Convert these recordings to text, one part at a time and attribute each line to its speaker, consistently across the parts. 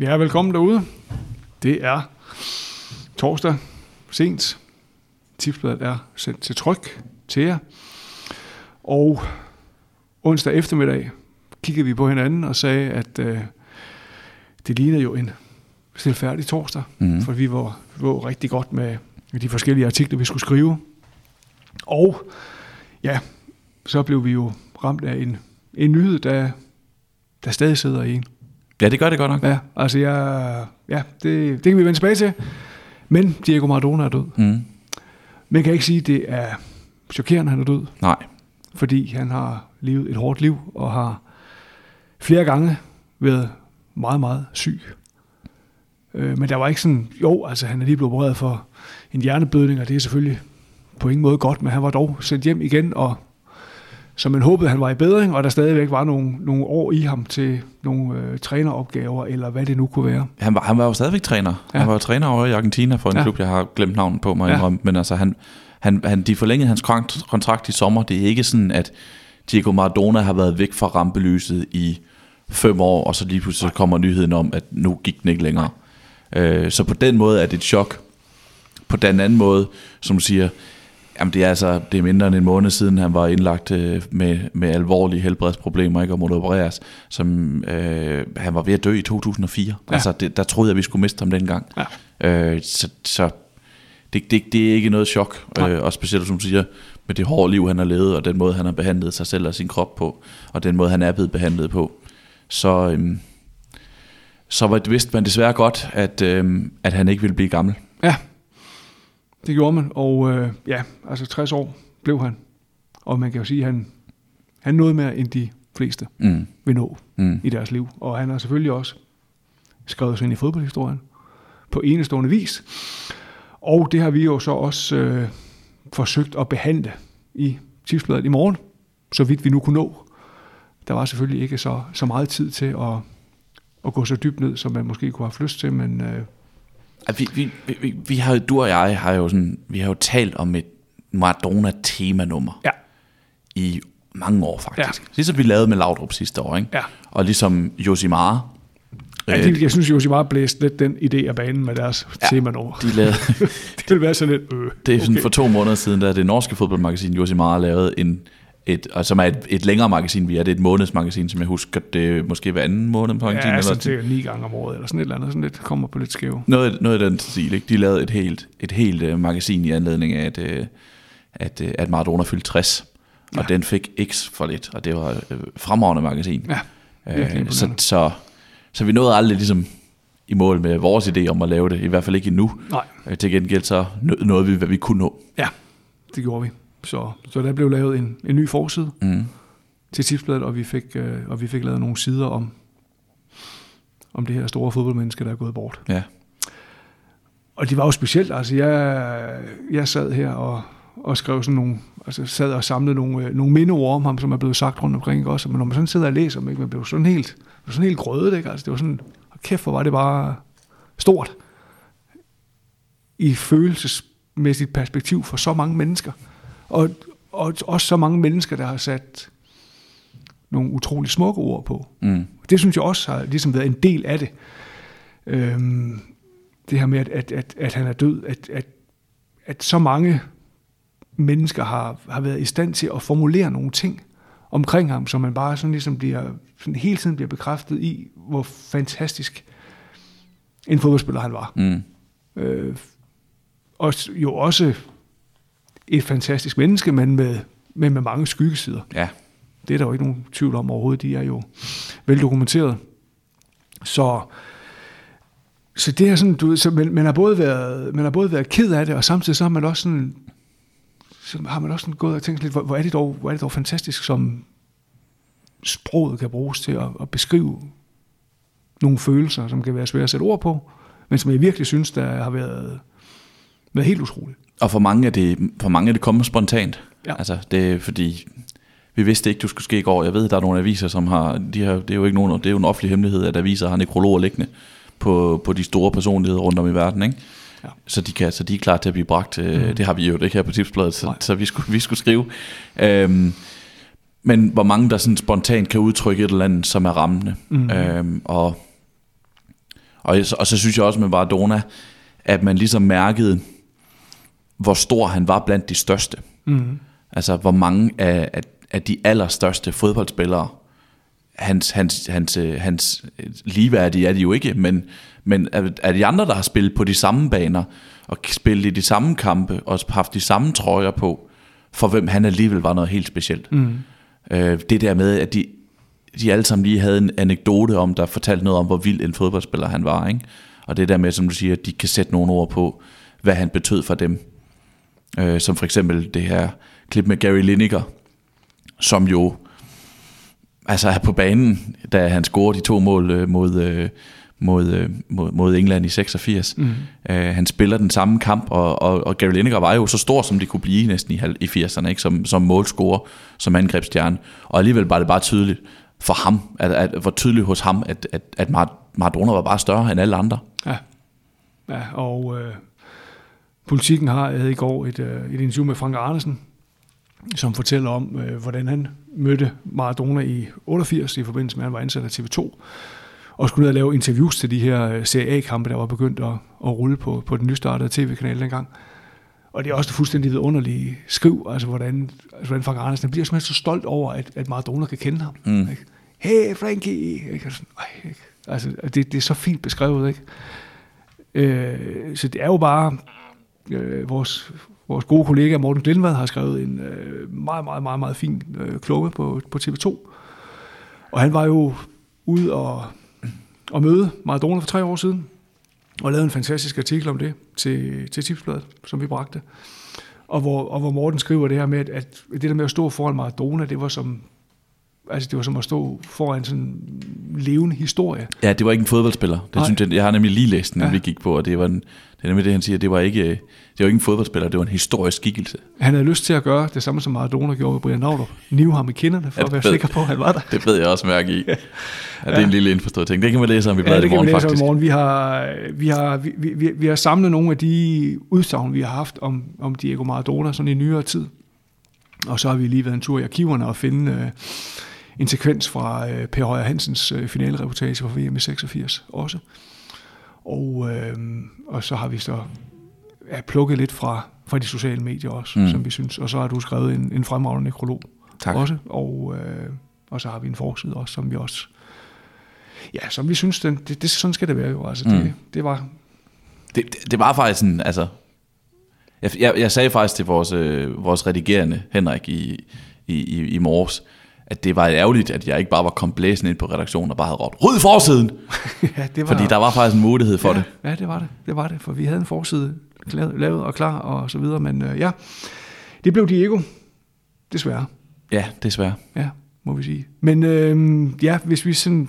Speaker 1: Ja, velkommen derude. Det er torsdag sent. Tipsbladet er sendt til tryk til jer. Og onsdag eftermiddag kiggede vi på hinanden og sagde, at øh, det lignede jo en stilfærdig torsdag, mm. for vi var, var rigtig godt med de forskellige artikler, vi skulle skrive. Og ja, så blev vi jo ramt af en, en nyhed, der, der stadig sidder i en.
Speaker 2: Ja, det gør det godt nok.
Speaker 1: Ja, altså jeg, ja, det, det kan vi vende tilbage til. Men Diego Maradona er død.
Speaker 2: Mm.
Speaker 1: Man kan ikke sige, at det er chokerende, at han er død,
Speaker 2: Nej.
Speaker 1: fordi han har levet et hårdt liv og har flere gange været meget, meget syg. Øh, men der var ikke sådan, jo, altså han er lige blevet opereret for en hjerneblødning, og det er selvfølgelig på ingen måde godt, men han var dog sendt hjem igen, og så man håbede, han var i bedring, og der stadigvæk var nogle, nogle år i ham til nogle øh, træneropgaver, eller hvad det nu kunne være.
Speaker 2: Han var, han var jo stadigvæk træner. Ja. Han var jo træner over i Argentina for en
Speaker 1: Ja.
Speaker 2: klub, jeg har glemt navnet på mig,
Speaker 1: Ja.
Speaker 2: men altså han, han, han, de forlængede hans kontrakt, kontrakt i sommer. Det er ikke sådan, at Diego Maradona har været væk fra rampelyset i fem år, og så lige pludselig så kommer nyheden om, at nu gik den ikke længere. Øh, så på den måde er det et chok. På den anden måde, som du siger, jamen det er altså det er mindre end en måned siden, han var indlagt øh, med, med alvorlige helbredsproblemer, ikke, og måtte opereres, som øh, han var ved at dø i 2004.
Speaker 1: Ja.
Speaker 2: Altså det, der troede jeg, vi skulle miste ham dengang.
Speaker 1: Ja.
Speaker 2: Øh, så så det, det, det er ikke noget chok,
Speaker 1: Nej.
Speaker 2: øh, og specielt som du siger, med det hårde liv, han har levet, og den måde, han har behandlet sig selv og sin krop på, og den måde, han er blevet behandlet på, så, øhm, så var det vidste man desværre godt, at, øhm, at han ikke ville blive gammel.
Speaker 1: Ja, det gjorde man, og øh, ja, altså 60 år blev han. Og man kan jo sige, at han, han nåede mere end de fleste
Speaker 2: Mm.
Speaker 1: vil nå
Speaker 2: Mm.
Speaker 1: i deres liv. Og han har selvfølgelig også skrevet sig ind i fodboldhistorien på enestående vis. Og det har vi jo så også øh, forsøgt at behandle i tipsbladet i morgen, så vidt vi nu kunne nå. Der var selvfølgelig ikke så, så meget tid til at, at gå så dybt ned, som man måske kunne have lyst til, men øh,
Speaker 2: Vi, vi, vi, vi, har, du og jeg har jo, sådan, vi har jo talt om et Maradona-temanummer
Speaker 1: ja,
Speaker 2: i mange år faktisk.
Speaker 1: Ja.
Speaker 2: Ligesom vi lavede med Laudrup sidste år, ikke?
Speaker 1: ja.
Speaker 2: Og ligesom Josimar.
Speaker 1: Ja,
Speaker 2: øh,
Speaker 1: de, jeg synes jo, at bare blæst lidt den idé af banen med deres ja. Temanummer.
Speaker 2: de lavede,
Speaker 1: Det vil være sådan lidt, øh,
Speaker 2: Det er sådan for to måneder siden, da det norske fodboldmagasin Josimar lavede en, et, og som er et, et længere magasin, vi er. Det er et månedsmagasin, som jeg husker, det er måske hver anden måned på
Speaker 1: Ja,
Speaker 2: Argentina.
Speaker 1: altså
Speaker 2: eller
Speaker 1: til ni gange om året, eller sådan et eller andet, sådan lidt, kommer på lidt skæve.
Speaker 2: noget, noget af den stil. Ikke? De lavede et helt, et helt uh, magasin i anledning af, at, uh, at, uh, at Maradona fyldte 60. Og
Speaker 1: Ja.
Speaker 2: den fik X for lidt, og det var uh, fremragende magasin.
Speaker 1: Ja,
Speaker 2: uh, så, så, så vi nåede aldrig ligesom i mål med vores idé om at lave det, i hvert fald ikke endnu.
Speaker 1: Nej,
Speaker 2: Uh, til gengæld så nå- nåede vi, hvad vi kunne nå.
Speaker 1: ja, det gjorde vi. Så, så der blev lavet en, en ny forside
Speaker 2: Mm.
Speaker 1: til tipsbladet, og vi fik, øh, og vi fik lavet nogle sider om, om det her store fodboldmenneske, der er gået bort.
Speaker 2: Ja.
Speaker 1: Og det var jo specielt, altså jeg, jeg sad her og, og skrev sådan nogle, altså sad og samlede nogle, øh, nogle mindeord om ham, som er blevet sagt rundt omkring, ikke også? Men når man sådan sidder og læser dem, ikke, man blev sådan helt, blev sådan helt grødet, ikke? Altså det var sådan, kæft, hvor var det bare stort i følelsesmæssigt perspektiv for så mange mennesker. Og, og også så mange mennesker, der har sat nogle utrolig smukke ord på.
Speaker 2: Mm.
Speaker 1: Det synes jeg også har ligesom været en del af det. Øhm, det her med, at, at, at, at han er død, at, at, at så mange mennesker har, har været i stand til at formulere nogle ting omkring ham, så man bare sådan ligesom bliver, sådan hele tiden bliver bekræftet i, hvor fantastisk en fodboldspiller han var.
Speaker 2: Mm.
Speaker 1: Øh, og jo også et fantastisk menneske, men med, men med mange skyggesider.
Speaker 2: Ja.
Speaker 1: Det er der jo ikke nogen tvivl om overhovedet. De er jo veldokumenteret. Så, så det er sådan, du ved, så man, man, har både været, man har både været ked af det, og samtidig så har man også sådan, så har man også sådan gået og tænkt lidt, hvor, hvor, er det dog, hvor er det dog fantastisk, som sproget kan bruges til at, at beskrive nogle følelser, som kan være svære at sætte ord på, men som jeg virkelig synes, der har været, været helt utroligt.
Speaker 2: Og for mange er det, for mange er det kommet spontant.
Speaker 1: Ja.
Speaker 2: Altså, det er fordi, vi vidste ikke, du skulle ske i går. Jeg ved, der er nogle aviser, som har, de har det er jo ikke nogen, det er jo en offentlig hemmelighed, at aviser har nekrologer liggende på, på de store personligheder rundt om i verden, ikke?
Speaker 1: Ja.
Speaker 2: Så, de kan, så de er klar til at blive bragt. Mm. Det har vi jo ikke her på tipsbladet, så,
Speaker 1: Nej.
Speaker 2: så vi, skulle, vi skulle skrive. Øhm, men hvor mange der sådan spontant kan udtrykke et eller andet, som er rammende.
Speaker 1: Mhm.
Speaker 2: Øhm, og Og, og så synes jeg også med Maradona, at man ligesom mærkede, hvor stor han var blandt de største. Mm. Altså, hvor mange af, af, af de allerstørste fodboldspillere, hans, hans, hans, øh, hans ligeværdige er de jo ikke, men, men er de andre, der har spillet på de samme baner, og spillet i de samme kampe, og haft de samme trøjer på, for hvem han alligevel var noget helt specielt. Mm. Øh, det der med, at de, de alle sammen lige havde en anekdote om, der fortalte noget om, hvor vild en fodboldspiller han var. Ikke? Og det der med, som du siger, at de kan sætte nogle ord på, hvad han betød for dem. Øh, som for eksempel det her klip med Gary Lineker, som jo altså er på banen, da han scorede de to mål øh, mod, øh, mod, øh, mod, mod England i 86. Mm. Øh, han spiller den samme kamp, og, og, og Gary Lineker var jo så stor, som de kunne blive næsten i, i 80'erne, ikke? Som, som målscorer, som angrebsstjerne. Og alligevel var det bare tydeligt for ham, at, at, var tydeligt hos ham, at, at, at Maradona var bare større end alle andre.
Speaker 1: Ja, ja og øh, politikken har jeg i går et, øh, et interview med Frank Arnesen, som fortæller om, øh, hvordan han mødte Maradona i 88 i forbindelse med, at han var ansat af TV2, og skulle ned og lave interviews til de her øh, Serie A-kampe, der var begyndt at, at rulle på, på den nystartede tv-kanal dengang. Og det er også det fuldstændig vidunderlige skriv, altså hvordan, altså hvordan Frank Andersen bliver simpelthen så stolt over, at, at Maradona kan kende ham. Mm. Ikke? Hey Frankie! Ikke? Altså, ikke? altså det, det er så fint beskrevet, ikke? Øh, så det er jo bare øh, vores, vores gode kollega Morten Glindvad har skrevet en øh, meget, meget, meget, meget fin øh, klumme på, på TV2. Og han var jo ude og, og møde Maradona for tre år siden, og lavede en fantastisk artikel om det til, til Tipsbladet, som vi bragte. Og hvor, og hvor Morten skriver det her med, at det der med at stå foran Maradona, det var som altså det var som at stå foran sådan en levende historie.
Speaker 2: Ja, det var ikke en fodboldspiller. Det synes jeg, jeg har nemlig lige læst den, ja. vi gik på, og det var en, det er nemlig det, han siger, det var ikke, det var ikke en fodboldspiller, det var en historisk skikkelse.
Speaker 1: Han havde lyst til at gøre det samme, som Maradona gjorde med Brian Naudrup. Nive ham i kinderne, for ja, at være ved, sikker på, at han var der.
Speaker 2: Det ved jeg også mærke i. ja. Ja, det er en lille indforstået ting. Det kan man læse om i bladet ja, i morgen,
Speaker 1: faktisk.
Speaker 2: det
Speaker 1: kan man læse om i morgen. Vi har, vi, har, vi, vi, vi har samlet nogle af de udsagn, vi har haft om, om Diego Maradona sådan i nyere tid. Og så har vi lige været en tur i arkiverne og finde... Øh, en sekvens fra øh, Per Højer Hansens øh, finalereportage fra VM i 86 også. Og, øh, og så har vi så ja, plukket lidt fra, fra de sociale medier også, mm. som vi synes. Og så har du skrevet en, en fremragende nekrolog
Speaker 2: tak.
Speaker 1: også. Og, øh, og så har vi en forside også, som vi også... Ja, som vi synes, den, det, det, sådan skal det være jo. Altså, mm. det, det var...
Speaker 2: Det, det, det var faktisk sådan, altså... Jeg, jeg, jeg sagde faktisk til vores, øh, vores redigerende Henrik i, i, i, i morges, at det var ærgerligt, at jeg ikke bare var kommet blæsende ind på redaktionen og bare havde råbt, ryd forsiden! ja, det var, Fordi der var faktisk en mulighed for
Speaker 1: ja,
Speaker 2: det.
Speaker 1: Ja, det var det. Det var det, for vi havde en forside lavet og klar og så videre, men øh, ja, det blev Diego, desværre.
Speaker 2: Ja, desværre.
Speaker 1: Ja, må vi sige. Men øh, ja, hvis vi sådan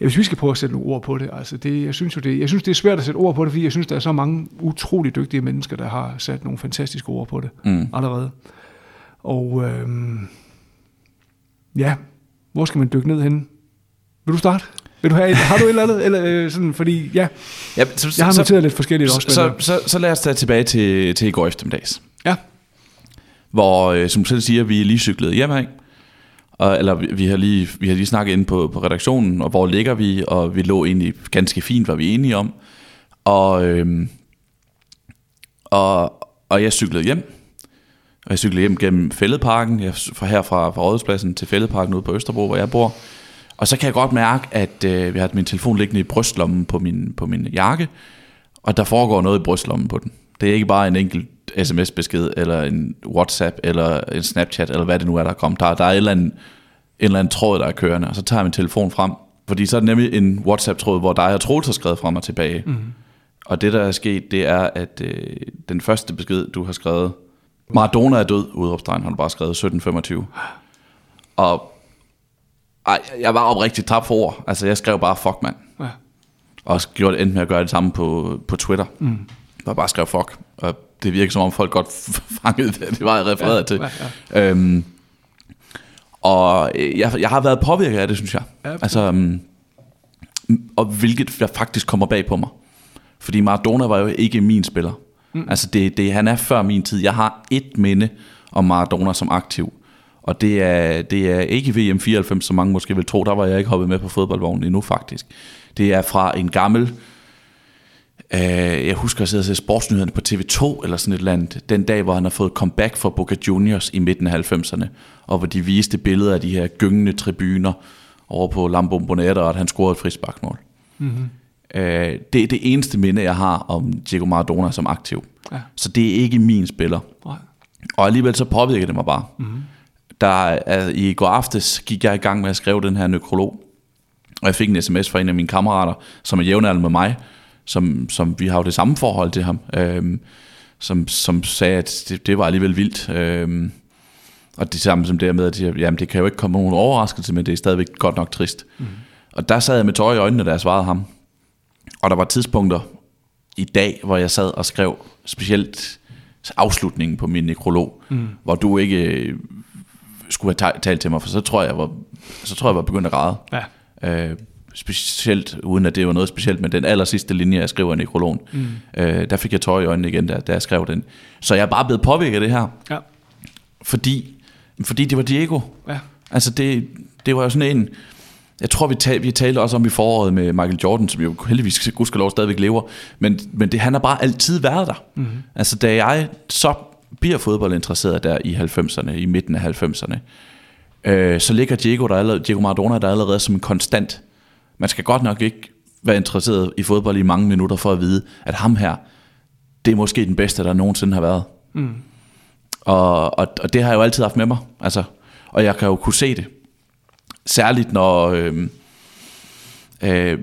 Speaker 1: Ja, hvis vi skal prøve at sætte nogle ord på det, altså det, jeg synes jo det, jeg synes det er svært at sætte ord på det, fordi jeg synes der er så mange utrolig dygtige mennesker, der har sat nogle fantastiske ord på det mm. allerede. Og øh, Ja, hvor skal man dykke ned hen? Vil du starte? Vil du have, har du et eller andet? Eller, øh, sådan, fordi, ja, ja så, jeg har noteret så, lidt forskelligt også.
Speaker 2: Så, så, så, så lad os tage tilbage til, til i går eftermiddags.
Speaker 1: Ja.
Speaker 2: Hvor, øh, som du selv siger, vi er lige cyklet hjem af. Og, eller vi, vi, har lige, vi har lige snakket ind på, på redaktionen, og hvor ligger vi, og vi lå egentlig ganske fint, var vi enige om. Og, øh, og, og jeg cyklede hjem, og jeg cyklede hjem gennem Fælledparken, jeg, fra her fra, fra Rådhuspladsen til Fælledparken ude på Østerbro, hvor jeg bor. Og så kan jeg godt mærke, at øh, jeg har min telefon liggende i brystlommen på min, på min jakke, og der foregår noget i brystlommen på den. Det er ikke bare en enkelt sms-besked, eller en WhatsApp, eller en Snapchat, eller hvad det nu er, der kommer. Der, der er en eller, anden, en eller anden tråd, der er kørende, og så tager jeg min telefon frem. Fordi så er det nemlig en WhatsApp-tråd, hvor dig og Troels har skrevet frem og tilbage. Mm. Og det, der er sket, det er, at øh, den første besked, du har skrevet, Maradona er død, udopstegn, har du bare skrevet 1725. Og ej, jeg var oprigtigt tabt for ord. Altså, jeg skrev bare, fuck, mand. Ja. Og gjorde det endte med at gøre det samme på, på Twitter. Mm. Jeg bare skrev fuck. Og det virker som om folk godt fangede det. Det var jeg refereret ja, til. Ja, ja. Øhm, og jeg, jeg har været påvirket af det, synes jeg. Ja, altså, um, og hvilket faktisk kommer bag på mig. Fordi Maradona var jo ikke min spiller. Mm. Altså det, det, han er før min tid. Jeg har et minde om Maradona som aktiv. Og det er, det er ikke VM 94, som mange måske vil tro. Der var jeg ikke hoppet med på fodboldvognen endnu faktisk. Det er fra en gammel... Øh, jeg husker at sidde og se sportsnyhederne på TV2 eller sådan et eller andet. Den dag, hvor han har fået comeback fra Boca Juniors i midten af 90'erne. Og hvor de viste billeder af de her gyngende tribuner over på Lambo Bonetta, og at han scorede et frisparkmål. Mm-hmm. Øh, det er det eneste minde, jeg har om Diego Maradona som aktiv. Ja. Så det er ikke min spiller. Nej. Og alligevel så påvirker det mig bare. Mm-hmm. Der, er, I går aftes gik jeg i gang med at skrive den her nekrolog, og jeg fik en sms fra en af mine kammerater, som er jævnaldrende med mig, som, som vi har jo det samme forhold til ham, øhm, som, som sagde, at det, det var alligevel vildt. Øhm, og det samme som det med, at jamen, det kan jo ikke komme nogen overraskelse, men det er stadigvæk godt nok trist. Mm. Og der sad jeg med tøj i øjnene, da jeg svarede ham. Og der var tidspunkter i dag, hvor jeg sad og skrev specielt afslutningen på min nekrolog, mm. hvor du ikke øh, skulle have talt til mig, for så tror jeg, var, så tror jeg, var begyndt at græde. Ja. Øh, specielt, uden at det var noget specielt, men den aller sidste linje, jeg skriver i nekrologen, mm. øh, der fik jeg tøj i øjnene igen, da, da jeg skrev den. Så jeg er bare blevet påvirket af det her. Ja. Fordi, fordi det var Diego. Ja. Altså det, det var jo sådan en, jeg tror, vi, tal, vi talte også om i foråret med Michael Jordan, som jo heldigvis gudskelov stadigvæk lever, men, men det, han har bare altid været der. Mm-hmm. Altså da jeg så bliver fodboldinteresseret der i 90'erne, i midten af 90'erne, øh, så ligger Diego, der allerede, Diego Maradona der allerede som en konstant. Man skal godt nok ikke være interesseret i fodbold i mange minutter for at vide, at ham her, det er måske den bedste, der nogensinde har været. Mm. Og, og, og det har jeg jo altid haft med mig. Altså, og jeg kan jo kunne se det. Særligt når... Øh, øh,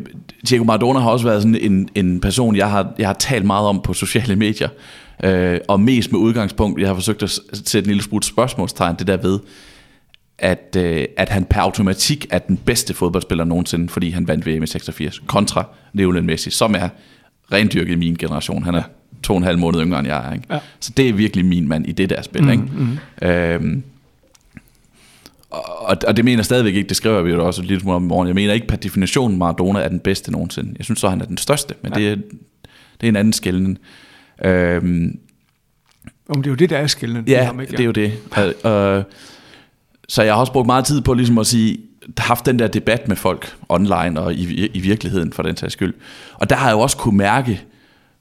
Speaker 2: Diego Maradona har også været sådan en, en person, jeg har, jeg har talt meget om på sociale medier. Øh, og mest med udgangspunkt, jeg har forsøgt at sætte en lille smule spørgsmålstegn, det der ved, at, øh, at han per automatik er den bedste fodboldspiller nogensinde, fordi han vandt VM i 86, kontra Lionel Messi, som er rendyrket i min generation. Han er to og en halv måned yngre end jeg er. Ikke? Ja. Så det er virkelig min mand i det der spil. Mm, ikke? Mm. Øhm, og, og det mener jeg stadigvæk ikke, det skriver vi jo også lidt om i morgen. Jeg mener ikke per definition, Maradona er den bedste nogensinde. Jeg synes så, han er den største, men ja. det, er, det er en anden skælden. Øhm,
Speaker 1: Om det er jo det, der er skældende.
Speaker 2: Ja, ham, ikke? det er jo det. Øh, så jeg har også brugt meget tid på ligesom at sige, haft den der debat med folk online og i, i virkeligheden for den sags skyld. Og der har jeg jo også kunne mærke,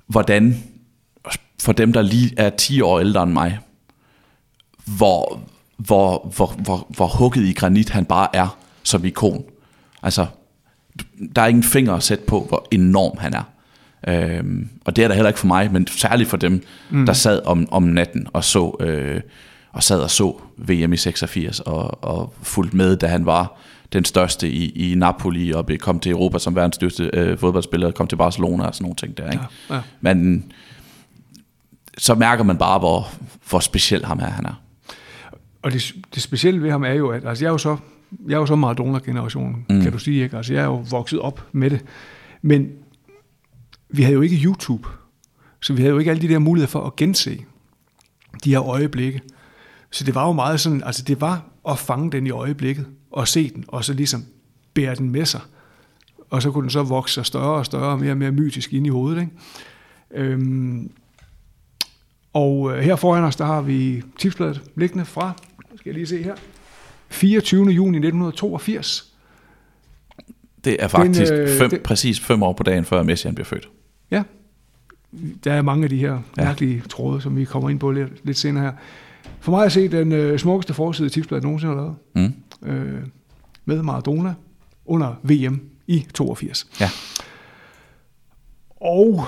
Speaker 2: hvordan for dem, der lige er 10 år ældre end mig, hvor, hvor, hvor, hvor, hvor hugget i granit han bare er som ikon. Altså, der er ingen finger at sætte på, hvor enorm han er. Øhm, og det er der heller ikke for mig, men særligt for dem, mm. der sad om, om natten og så øh, og sad og så VM i 86 og, og fulgt med, da han var den største i, i Napoli og kom til Europa som verdens største øh, fodboldspiller, kom til Barcelona og sådan nogle ting der. Ikke? Ja, ja. Men så mærker man bare, hvor, hvor speciel ham er, han er.
Speaker 1: Og det, det specielle ved ham er jo, at altså jeg er jo så, jeg er jo så Maradona-generationen, mm. kan du sige. Ikke? Altså jeg er jo vokset op med det. Men vi havde jo ikke YouTube, så vi havde jo ikke alle de der muligheder for at gense de her øjeblikke. Så det var jo meget sådan, altså det var at fange den i øjeblikket, og se den, og så ligesom bære den med sig. Og så kunne den så vokse sig større og større, og mere og mere mytisk ind i hovedet. Ikke? Øhm, og øh, her foran os, der har vi tipsbladet liggende fra, skal jeg lige se her, 24. juni 1982.
Speaker 2: Det er faktisk den, øh, fem, det, præcis fem år på dagen, før Messi bliver født.
Speaker 1: Ja, der er mange af de her mærkelige ja. tråde, som vi kommer ind på lidt, lidt senere her. For mig at se den øh, smukkeste forside, tipsbladet nogensinde har lavet. Mm. Øh, med Maradona under VM i 82. Ja. Og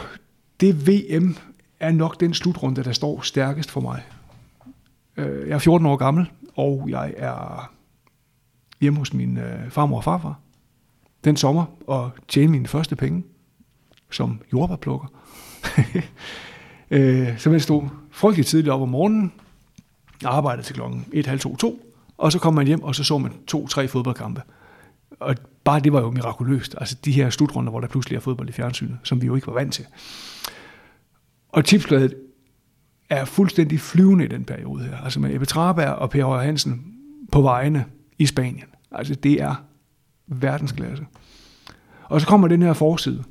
Speaker 1: det VM er nok den slutrunde, der står stærkest for mig. Øh, jeg er 14 år gammel, og jeg er hjemme hos min øh, farmor og farfar den sommer og tjene mine første penge som jordbærplukker. øh, så man stod frygtelig tidligt op om morgenen, arbejdede til klokken 1.30-2, og så kom man hjem, og så så man to-tre fodboldkampe. Og bare det var jo mirakuløst. Altså de her slutrunder, hvor der pludselig er fodbold i fjernsynet, som vi jo ikke var vant til. Og tipsbladet er fuldstændig flyvende i den periode her. Altså med Ebbe Traberg og Per Højer Hansen på vejene i Spanien. Altså det er verdensklasse. Og så kommer den her forside.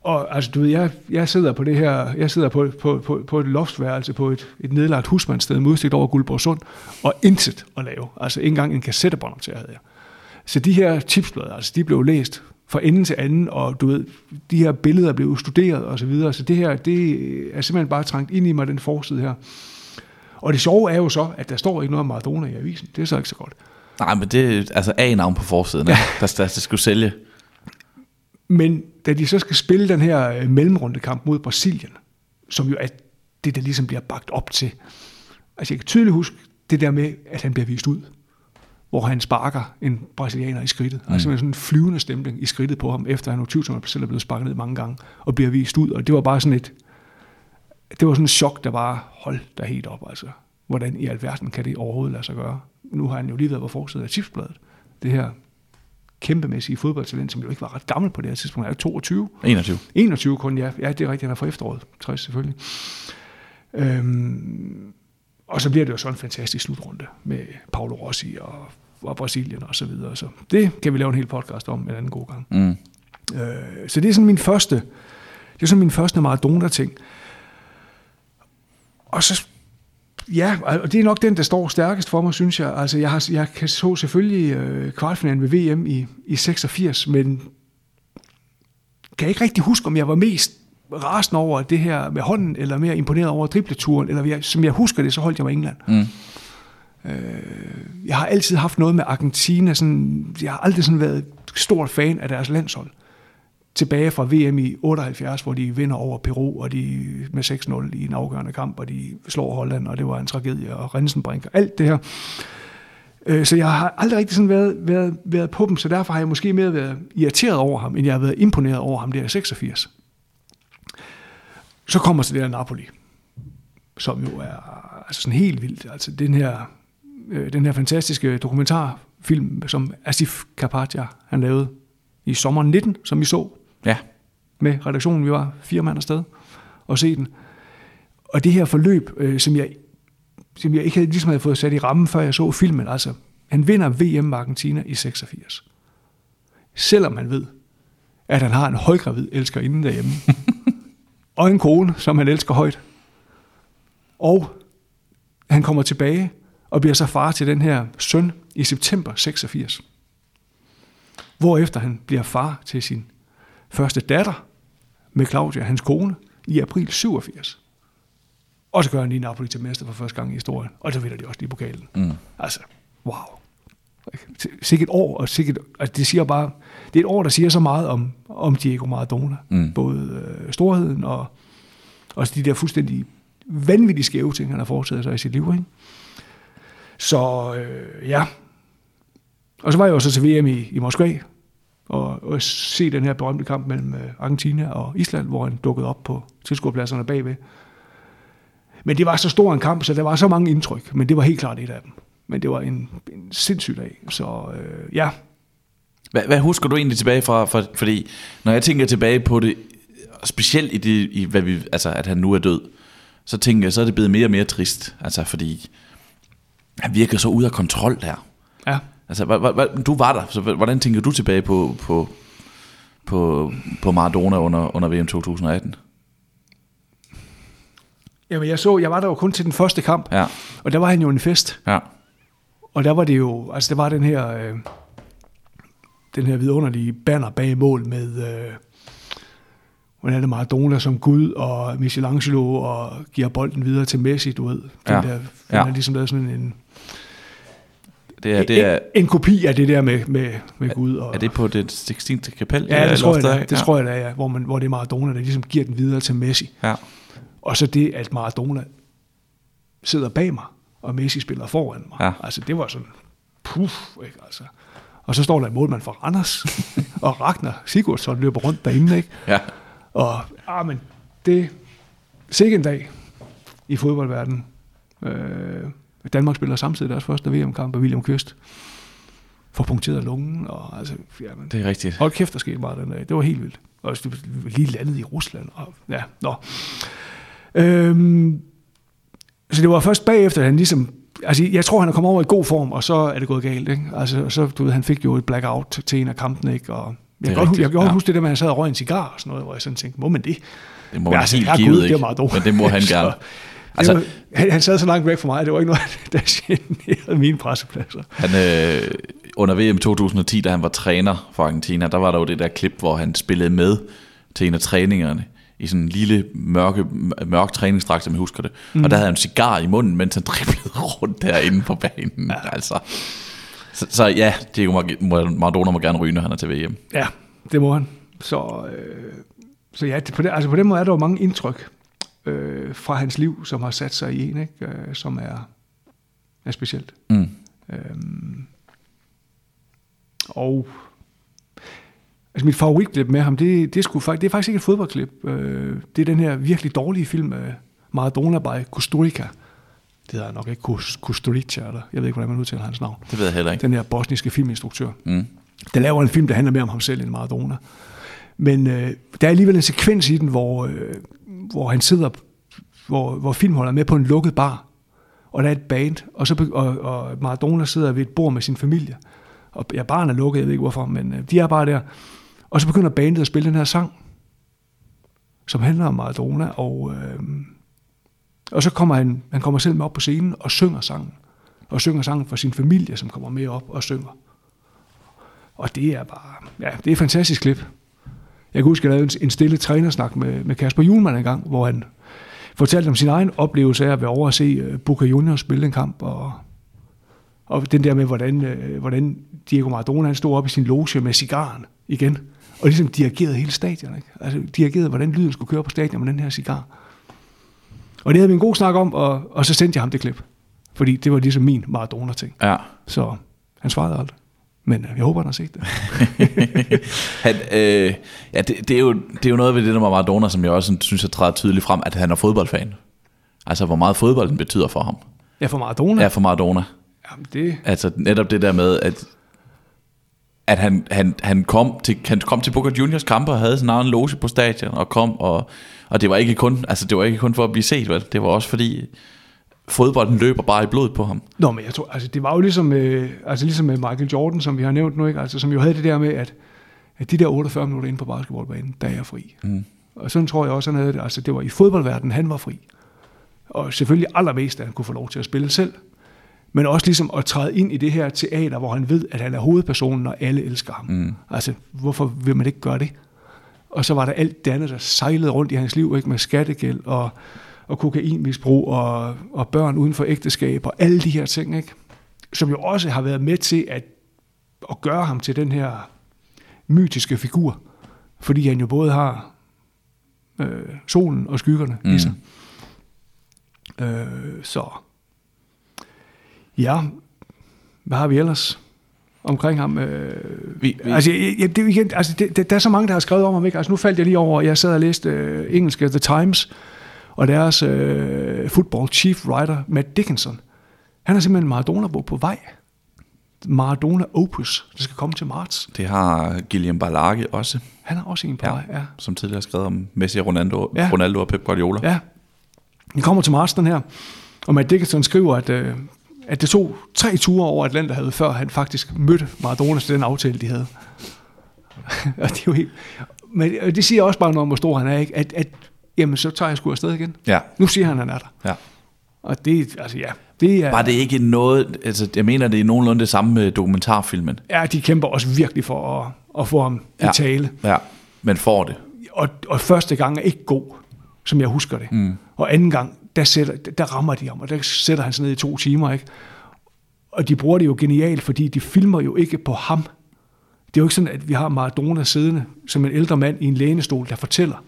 Speaker 1: Og altså, du ved, jeg, jeg sidder på det her, jeg sidder på, på, på, på et loftsværelse på et, et nedlagt husmandssted med udsigt over Guldborgsund, og intet at lave. Altså, ikke engang en kassettebånd til havde jeg. Så de her tipsblade, altså, de blev læst fra ende til anden, og du ved, de her billeder blev studeret og så videre. Så det her, det er simpelthen bare trængt ind i mig, den forside her. Og det sjove er jo så, at der står ikke noget om Maradona i avisen. Det er så ikke så godt.
Speaker 2: Nej, men det er altså A-navn på forsiden, ja. der, der, der skulle sælge.
Speaker 1: Men da de så skal spille den her øh, mellemrundekamp mod Brasilien, som jo er det, der ligesom bliver bagt op til. Altså jeg kan tydeligt huske det der med, at han bliver vist ud, hvor han sparker en brasilianer i skridtet. Mm. Altså sådan en flyvende stemning i skridtet på ham, efter han utvivlsomt selv er blevet sparket ned mange gange, og bliver vist ud. Og det var bare sådan et, det var sådan et chok, der bare holdt der helt op. Altså, hvordan i alverden kan det overhovedet lade sig gøre? Nu har han jo lige været på forsiden af tipsbladet. Det her kæmpemæssige fodboldtalent, som jo ikke var ret gammel på det her tidspunkt. Han er 22.
Speaker 2: 21.
Speaker 1: 21 kun, ja. Ja, det er rigtigt, han er fra efteråret. 60 selvfølgelig. Øhm, og så bliver det jo sådan en fantastisk slutrunde med Paulo Rossi og, og Brasilien og så videre. Så det kan vi lave en hel podcast om en anden god gang.
Speaker 2: Mm.
Speaker 1: Øh, så det er sådan min første, det er sådan min første Maradona-ting. Og så Ja, og det er nok den, der står stærkest for mig, synes jeg. Altså, jeg, har, jeg kan så selvfølgelig øh, kvartfinalen ved VM i, i 86, men kan ikke rigtig huske, om jeg var mest rasende over det her med hånden, eller mere imponeret over dribleturen, eller jeg, som jeg husker det, så holdt jeg mig England.
Speaker 2: Mm.
Speaker 1: Øh, jeg har altid haft noget med Argentina, sådan, jeg har aldrig sådan været stor fan af deres landshold tilbage fra VM i 78, hvor de vinder over Peru, og de med 6-0 i en afgørende kamp, og de slår Holland, og det var en tragedie, og Rensenbrink, og alt det her. Øh, så jeg har aldrig rigtig sådan været, været, været på dem, så derfor har jeg måske mere været irriteret over ham, end jeg har været imponeret over ham der i 86. Så kommer så det der Napoli, som jo er altså sådan helt vildt. Altså den her, øh, den her fantastiske dokumentarfilm, som Asif Kapadia han lavede i sommeren 19, som vi så
Speaker 2: Ja.
Speaker 1: med redaktionen. Vi var fire mand afsted og se den. Og det her forløb, øh, som, jeg, som jeg ikke havde, ligesom havde fået sat i rammen, før jeg så filmen, altså, han vinder VM med Argentina i 86. Selvom man ved, at han har en højgravid elsker inden derhjemme. og en kone, som han elsker højt. Og han kommer tilbage og bliver så far til den her søn i september 86. Hvorefter han bliver far til sin første datter med Claudia, hans kone, i april 87. Og så gør han lige Napoli til mester for første gang i historien. Og så vinder de også lige pokalen.
Speaker 2: Mm.
Speaker 1: Altså, wow. Sikkert et år, og sikkert, altså det siger bare, det er et år, der siger så meget om, om Diego Maradona.
Speaker 2: Mm.
Speaker 1: Både øh, storheden og også de der fuldstændig vanvittige skæve ting, han har foretaget sig i sit liv. Ikke? Så øh, ja. Og så var jeg også til VM i, i Moskva, og, og se den her berømte kamp mellem øh, Argentina og Island, hvor han dukkede op på tilskuerpladserne bagved. Men det var så stor en kamp, så der var så mange indtryk, men det var helt klart et af dem. Men det var en, en sindssyg dag, så øh, ja.
Speaker 2: Hvad, hvad husker du egentlig tilbage fra? For, fordi når jeg tænker tilbage på det, specielt i det, i hvad vi, altså at han nu er død, så tænker jeg, så er det blevet mere og mere trist. Altså fordi han virker så ud af kontrol der.
Speaker 1: Ja.
Speaker 2: Altså, hva, hva, du var der, så hvordan tænker du tilbage på, på, på, på Maradona under, under VM 2018?
Speaker 1: Jamen, jeg så, jeg var der jo kun til den første kamp,
Speaker 2: Ja,
Speaker 1: og der var han jo en fest.
Speaker 2: ja,
Speaker 1: Og der var det jo, altså der var den her, øh, den her vidunderlige banner bag mål med, øh, hvordan er det Maradona som Gud, og Michelangelo, og giver bolden videre til Messi, du ved. Den
Speaker 2: Ja.
Speaker 1: der, den
Speaker 2: Ja.
Speaker 1: er ligesom lavet sådan en,
Speaker 2: det er, det er,
Speaker 1: en, en kopi af det der med, med, med Gud. Og,
Speaker 2: er det på det 16. kapel?
Speaker 1: ja, det tror jeg, det, er.
Speaker 2: ja.
Speaker 1: det tror jeg, det er, ja, hvor, man, hvor det er Maradona, der ligesom giver den videre til Messi.
Speaker 2: Ja,
Speaker 1: Og så det, at Maradona sidder bag mig, og Messi spiller foran mig.
Speaker 2: Ja.
Speaker 1: Altså, det var sådan, puff, ikke altså. Og så står der en målmand fra Randers, og Ragnar Sigurdsson løber rundt derinde, ikke?
Speaker 2: ja.
Speaker 1: Og, ah, men det sikke en dag i fodboldverdenen. Øh, Danmark spiller samtidig deres første VM-kamp, og William Kvist får punkteret lungen, og altså, jamen,
Speaker 2: Det er rigtigt.
Speaker 1: Hold kæft, der skete meget den dag. Det var helt vildt. Og lige landet i Rusland. Og, ja, nå. Øhm, så det var først bagefter, at han ligesom... Altså, jeg tror, han er kommet over i god form, og så er det gået galt, ikke? Altså, så, du ved, han fik jo et blackout til en af kampene, ikke? Og Jeg kan, godt,
Speaker 2: rigtigt,
Speaker 1: jeg kan godt
Speaker 2: ja.
Speaker 1: huske det der han sad og røg en cigar og sådan noget, hvor jeg sådan tænkte, må man det?
Speaker 2: Det må man
Speaker 1: altså,
Speaker 2: helt givet
Speaker 1: det er
Speaker 2: ikke,
Speaker 1: Maradona.
Speaker 2: men det må han
Speaker 1: Så-
Speaker 2: gerne.
Speaker 1: Altså,
Speaker 2: Altså,
Speaker 1: han, han sad så langt væk fra mig, det var ikke noget, der generede mine pressepladser.
Speaker 2: Han, øh, under VM 2010, da han var træner for Argentina, der var der jo det der klip, hvor han spillede med til en af træningerne i sådan en lille mørke, mørk træningsdragt, som jeg husker det. Mm. Og der havde han en cigar i munden, mens han driblede rundt derinde på banen. Ja. Altså. Så, så ja, Diego Mar- Maradona må gerne ryge, når han er til VM.
Speaker 1: Ja, det må han. Så, øh, så ja, på, den, altså på den måde er der jo mange indtryk øh, fra hans liv, som har sat sig i en, ikke? Øh, som er, er specielt.
Speaker 2: Mm.
Speaker 1: Øhm, og altså mit favoritklip med ham, det, det, fak- det er faktisk ikke et fodboldklip. Øh, det er den her virkelig dårlige film, øh, Maradona by Kusturica. Det hedder nok ikke Kus- Kusturica, eller jeg ved ikke, hvordan man udtaler hans navn.
Speaker 2: Det ved jeg heller ikke.
Speaker 1: Den her bosniske filminstruktør.
Speaker 2: Mm.
Speaker 1: Der laver en film, der handler mere om ham selv end Maradona. Men øh, der er alligevel en sekvens i den, hvor, øh, hvor han sidder, hvor, hvor filmholder er med på en lukket bar, og der er et band, og, så, og, og Maradona sidder ved et bord med sin familie. Og ja, baren er lukket, jeg ved ikke hvorfor, men øh, de er bare der. Og så begynder bandet at spille den her sang, som handler om Maradona, og, øh, og så kommer han, han kommer selv med op på scenen og synger sangen. Og synger sangen for sin familie, som kommer med op og synger. Og det er bare, ja, det er et fantastisk klip. Jeg kan huske, jeg lavede en- stille trænersnak med, med Kasper Julemand en gang, hvor han fortalte om sin egen oplevelse af at være over at se øh, Boca Juniors spille en kamp, og, og den der med, hvordan, øh, hvordan Diego Maradona han stod op i sin loge med cigaren igen, og ligesom dirigerede hele stadion. Ikke? Altså dirigerede, hvordan lyden skulle køre på stadion med den her cigar. Og det havde vi en god snak om, og, og så sendte jeg ham det klip. Fordi det var ligesom min Maradona-ting.
Speaker 2: Ja.
Speaker 1: Så han svarede aldrig. Men øh, jeg håber, han har set det.
Speaker 2: han, øh, ja, det, det, er jo, det er jo noget ved det der med Maradona, som jeg også synes, jeg træder tydeligt frem, at han er fodboldfan. Altså, hvor meget fodbolden betyder for ham.
Speaker 1: Ja, for Maradona.
Speaker 2: Ja, for Maradona.
Speaker 1: Jamen, det,
Speaker 2: Altså netop det der med, at, at han, han, han, kom til, han kom til Boca Juniors kampe og havde sin egen loge på stadion og kom, og, og det var ikke kun, altså det var ikke kun for at blive set, vel? det var også fordi fodbolden løber bare i blodet på ham.
Speaker 1: Nå, men jeg tror, altså det var jo ligesom, øh, altså ligesom med Michael Jordan, som vi har nævnt nu, ikke? Altså, som jo havde det der med, at, at de der 48 minutter inde på basketballbanen, der er jeg fri.
Speaker 2: Mm.
Speaker 1: Og sådan tror jeg også, han havde det. Altså det var i fodboldverdenen, han var fri. Og selvfølgelig allermest, at han kunne få lov til at spille selv. Men også ligesom at træde ind i det her teater, hvor han ved, at han er hovedpersonen, og alle elsker ham.
Speaker 2: Mm.
Speaker 1: Altså, hvorfor vil man ikke gøre det? Og så var der alt det andet, der sejlede rundt i hans liv, ikke med skattegæld og, og kokainmisbrug og, og børn uden for ægteskab og alle de her ting, ikke? som jo også har været med til at, at gøre ham til den her mytiske figur, fordi han jo både har øh, solen og skyggerne mm. I sig. Øh, så ja, hvad har vi ellers omkring ham? Øh,
Speaker 2: Vi, vi,
Speaker 1: Altså, jeg, det, igen, altså det, det, der er så mange, der har skrevet om ham. Ikke? Altså, nu faldt jeg lige over, jeg sad og læste øh, engelske The Times, og deres øh, football chief writer, Matt Dickinson, han har simpelthen en Maradona-bog på vej. Maradona Opus, der skal komme til marts.
Speaker 2: det har Guillaume Balage også,
Speaker 1: Han har også en på
Speaker 2: Ja.
Speaker 1: vej, ja.
Speaker 2: som tidligere skrevet om Messi, Ronaldo,
Speaker 1: ja.
Speaker 2: Ronaldo og Pep Guardiola.
Speaker 1: Ja, den kommer til marts, den her. Og Matt Dickinson skriver, at, øh, at det tog tre ture over Atlanterhavet, før han faktisk mødte Maradona til den aftale, de havde. og det er jo helt... Men det siger også bare noget om, hvor stor han er, ikke? At, at jamen, så tager jeg sgu afsted igen.
Speaker 2: ja.
Speaker 1: Nu siger han, at han er der.
Speaker 2: ja.
Speaker 1: Og det, altså ja, det er...
Speaker 2: Var det ikke noget, altså jeg mener, det er nogenlunde det samme med dokumentarfilmen.
Speaker 1: Ja, de kæmper også virkelig for at, at få ham. Ja. i tale.
Speaker 2: Ja, men får det.
Speaker 1: Og, og første gang er ikke god, som jeg husker det. Mm. Og anden gang, der, sætter, der rammer de ham, og der sætter han sig ned i to timer, ikke? Og de bruger det jo genialt, fordi de filmer jo ikke på ham. Det er jo ikke sådan, at vi har Maradona siddende som en ældre mand i en lænestol, der fortæller.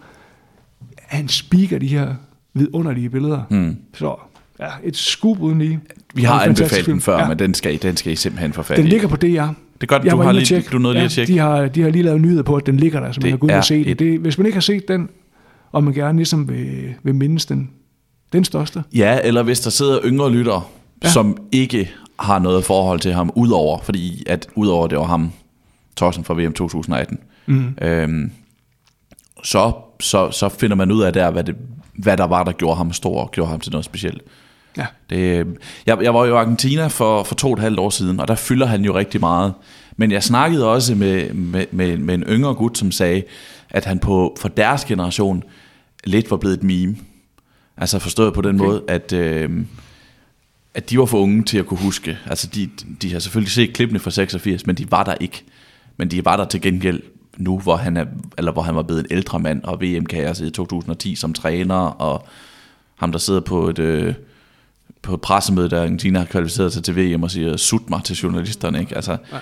Speaker 1: Han speaker de her vidunderlige billeder.
Speaker 2: Mm.
Speaker 1: Så ja, et scoop uden lige.
Speaker 2: Vi har anbefalet den før, Ja. men den skal, I- den skal I simpelthen få fat
Speaker 1: Den
Speaker 2: i.
Speaker 1: ligger på DR.
Speaker 2: Det er godt,
Speaker 1: Jeg
Speaker 2: du har lige,
Speaker 1: tjekke.
Speaker 2: du nåede lige
Speaker 1: ja,
Speaker 2: at tjekke.
Speaker 1: De har, de har lige lavet nyheder på, at den ligger der, så man
Speaker 2: Det
Speaker 1: kan gå
Speaker 2: er
Speaker 1: og se
Speaker 2: et-
Speaker 1: det. det. Hvis man ikke har set den, og man gerne ligesom vil, vil mindes den, den største.
Speaker 2: Ja, eller hvis der sidder yngre lyttere,
Speaker 1: Ja.
Speaker 2: som ikke har noget forhold til ham, udover, fordi at udover det var ham, Thorsten fra VM 2018,
Speaker 1: Mm.
Speaker 2: øhm, så, så, så finder man ud af der, hvad, det, hvad der var, der gjorde ham stor og gjorde ham til noget specielt.
Speaker 1: Ja.
Speaker 2: Det, jeg, jeg var jo i Argentina for, for to og et halvt år siden, og der fylder han jo rigtig meget. Men jeg snakkede også med, med, med, med en yngre gut, som sagde, at han på, for deres generation lidt var blevet et meme. Altså forstået på den okay. måde, at, øh, at de var for unge til at kunne huske. Altså de, de har selvfølgelig set klippene fra 86, men de var der ikke. Men de var der til gengæld nu, hvor han, er, eller hvor han var blevet en ældre mand, og VM kan i 2010 som træner, og ham der sidder på et, øh, på et pressemøde, der Argentina har kvalificeret sig til VM og siger, sut mig til journalisterne. Ikke? Altså, ja.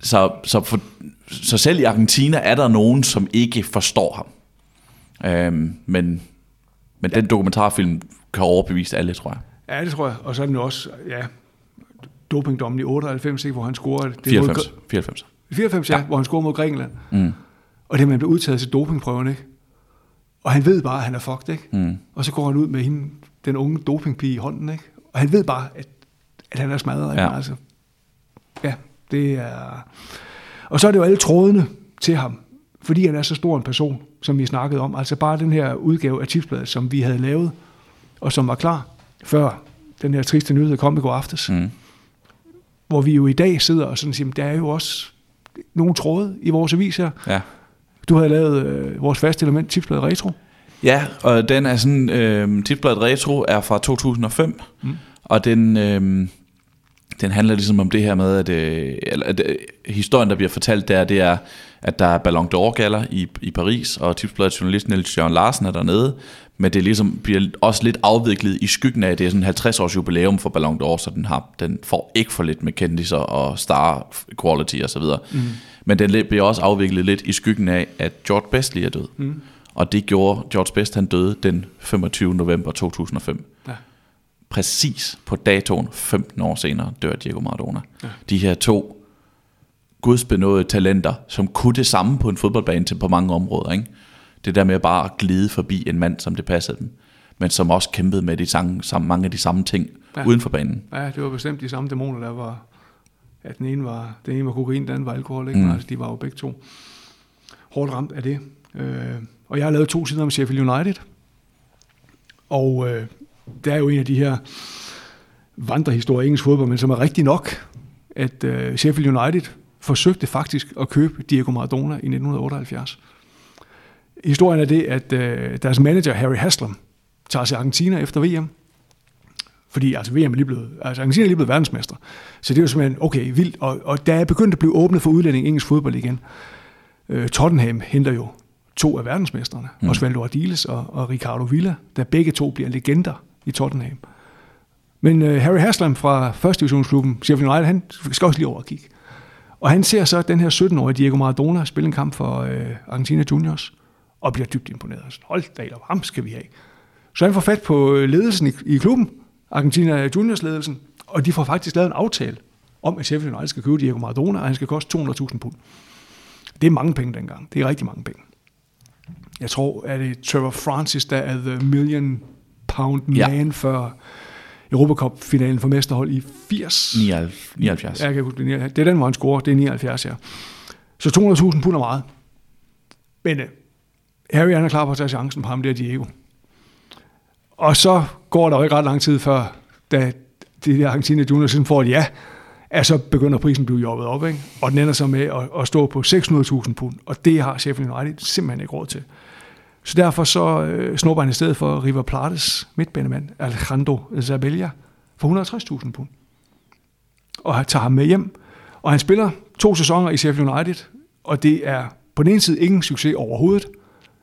Speaker 2: så, så, for, så selv i Argentina er der nogen, som ikke forstår ham. Øhm, men men ja. den dokumentarfilm kan overbevise alle, tror jeg.
Speaker 1: Ja, det tror jeg. Og så er den jo også, ja, dopingdommen i 98, ikke, hvor han scorede... Det
Speaker 2: 94. Mod, 94.
Speaker 1: 94, ja, ja, hvor han scorede mod Grækenland. Mm. Og det man blev udtaget til dopingprøven, ikke? Og han ved bare, at han er fucked, ikke? Mm. Og så går han ud med hende, den unge dopingpige i hånden, ikke? Og han ved bare, at, at han er smadret. Ja. Altså. ja, det er... Og så er det jo alle trådene til ham, fordi han er så stor en person, som vi snakkede om. Altså bare den her udgave af tipsbladet, som vi havde lavet, og som var klar, før den her triste nyhed kom i går aftes. Mm. Hvor vi jo i dag sidder og sådan siger, der er jo også nogle tråde i vores avis her. Ja. Du har lavet øh, vores faste element, tipsbladet Retro.
Speaker 2: Ja, og den er sådan, øh, tipsbladet Retro er fra 2005, mm. og den, øh, den handler ligesom om det her med, at, øh, eller, at øh, historien, der bliver fortalt der, det er, at der er Ballon d'Or gala i, i Paris, og tipsbladet journalist Niels Jørgen Larsen er dernede, men det ligesom bliver også lidt afviklet i skyggen af, at det er sådan 50 års jubilæum for Ballon d'Or, så den, har, den får ikke for lidt med kendiser og star quality og så videre. Mm. Men den bliver også afviklet lidt i skyggen af, at George Best lige er død. Mm. Og det gjorde George Best, han døde den 25. november 2005. Ja. Præcis på datoen, 15 år senere, dør Diego Maradona. Ja. De her to gudsbenåede talenter, som kunne det samme på en fodboldbane til på mange områder. Ikke? Det der med bare at glide forbi en mand, som det passede dem, men som også kæmpede med de samme, samme, mange af de samme ting ja. uden for banen.
Speaker 1: Ja, det var bestemt de samme dæmoner, der var, at den ene var, den ene var kokain, den anden var alkohol, ikke? Mm. altså, de var jo begge to hårdt ramt af det. Øh, og jeg har lavet to sider om Sheffield United, og øh, det er jo en af de her vandrehistorier engelsk fodbold, men som er rigtig nok, at øh, Sheffield United forsøgte faktisk at købe Diego Maradona i 1978. Historien er det, at øh, deres manager Harry Haslam tager til Argentina efter VM. Fordi altså VM er lige blevet, altså Argentina er lige blevet verdensmester. Så det er jo simpelthen, okay, vildt. Og, og der er begyndt at blive åbnet for udlænding engelsk fodbold igen. Øh, Tottenham henter jo to af verdensmesterne, mm. Osvaldo Ardiles og, og Ricardo Villa, der begge to bliver legender i Tottenham. Men øh, Harry Haslam fra første divisionsklubben Sheffield United, han skal også lige over og kigge. Og han ser så den her 17-årige Diego Maradona spille en kamp for øh, Argentina Juniors, og bliver dybt imponeret. Så, Hold da, ham skal vi have. Så han får fat på øh, ledelsen i, i klubben, Argentina Juniors ledelsen, og de får faktisk lavet en aftale om, at Sheffield United skal købe Diego Maradona, og han skal koste 200.000 pund. Det er mange penge dengang. Det er rigtig mange penge. Jeg tror, at det er Trevor Francis, der er the million pound man ja. for Europacup-finalen for mesterhold i 80.
Speaker 2: 79.
Speaker 1: Ja, jeg kan huske, det er den, hvor han scorer. Det er 79, ja. Så 200.000 pund er meget. Men uh, Harry han er klar på at tage chancen på ham, der Diego. Og så går der jo ikke ret lang tid før, da de der Argentina Juniors sådan får et ja, at så begynder prisen at blive jobbet op, ikke? og den ender så med at, at stå på 600.000 pund, og det har Sheffield United simpelthen ikke råd til. Så derfor så øh, snupper han i stedet for River Plates midtbanemand, Alejandro Zabella, for 160.000 pund. Og han tager ham med hjem. Og han spiller to sæsoner i Sheffield United, og det er på den ene side ingen succes overhovedet,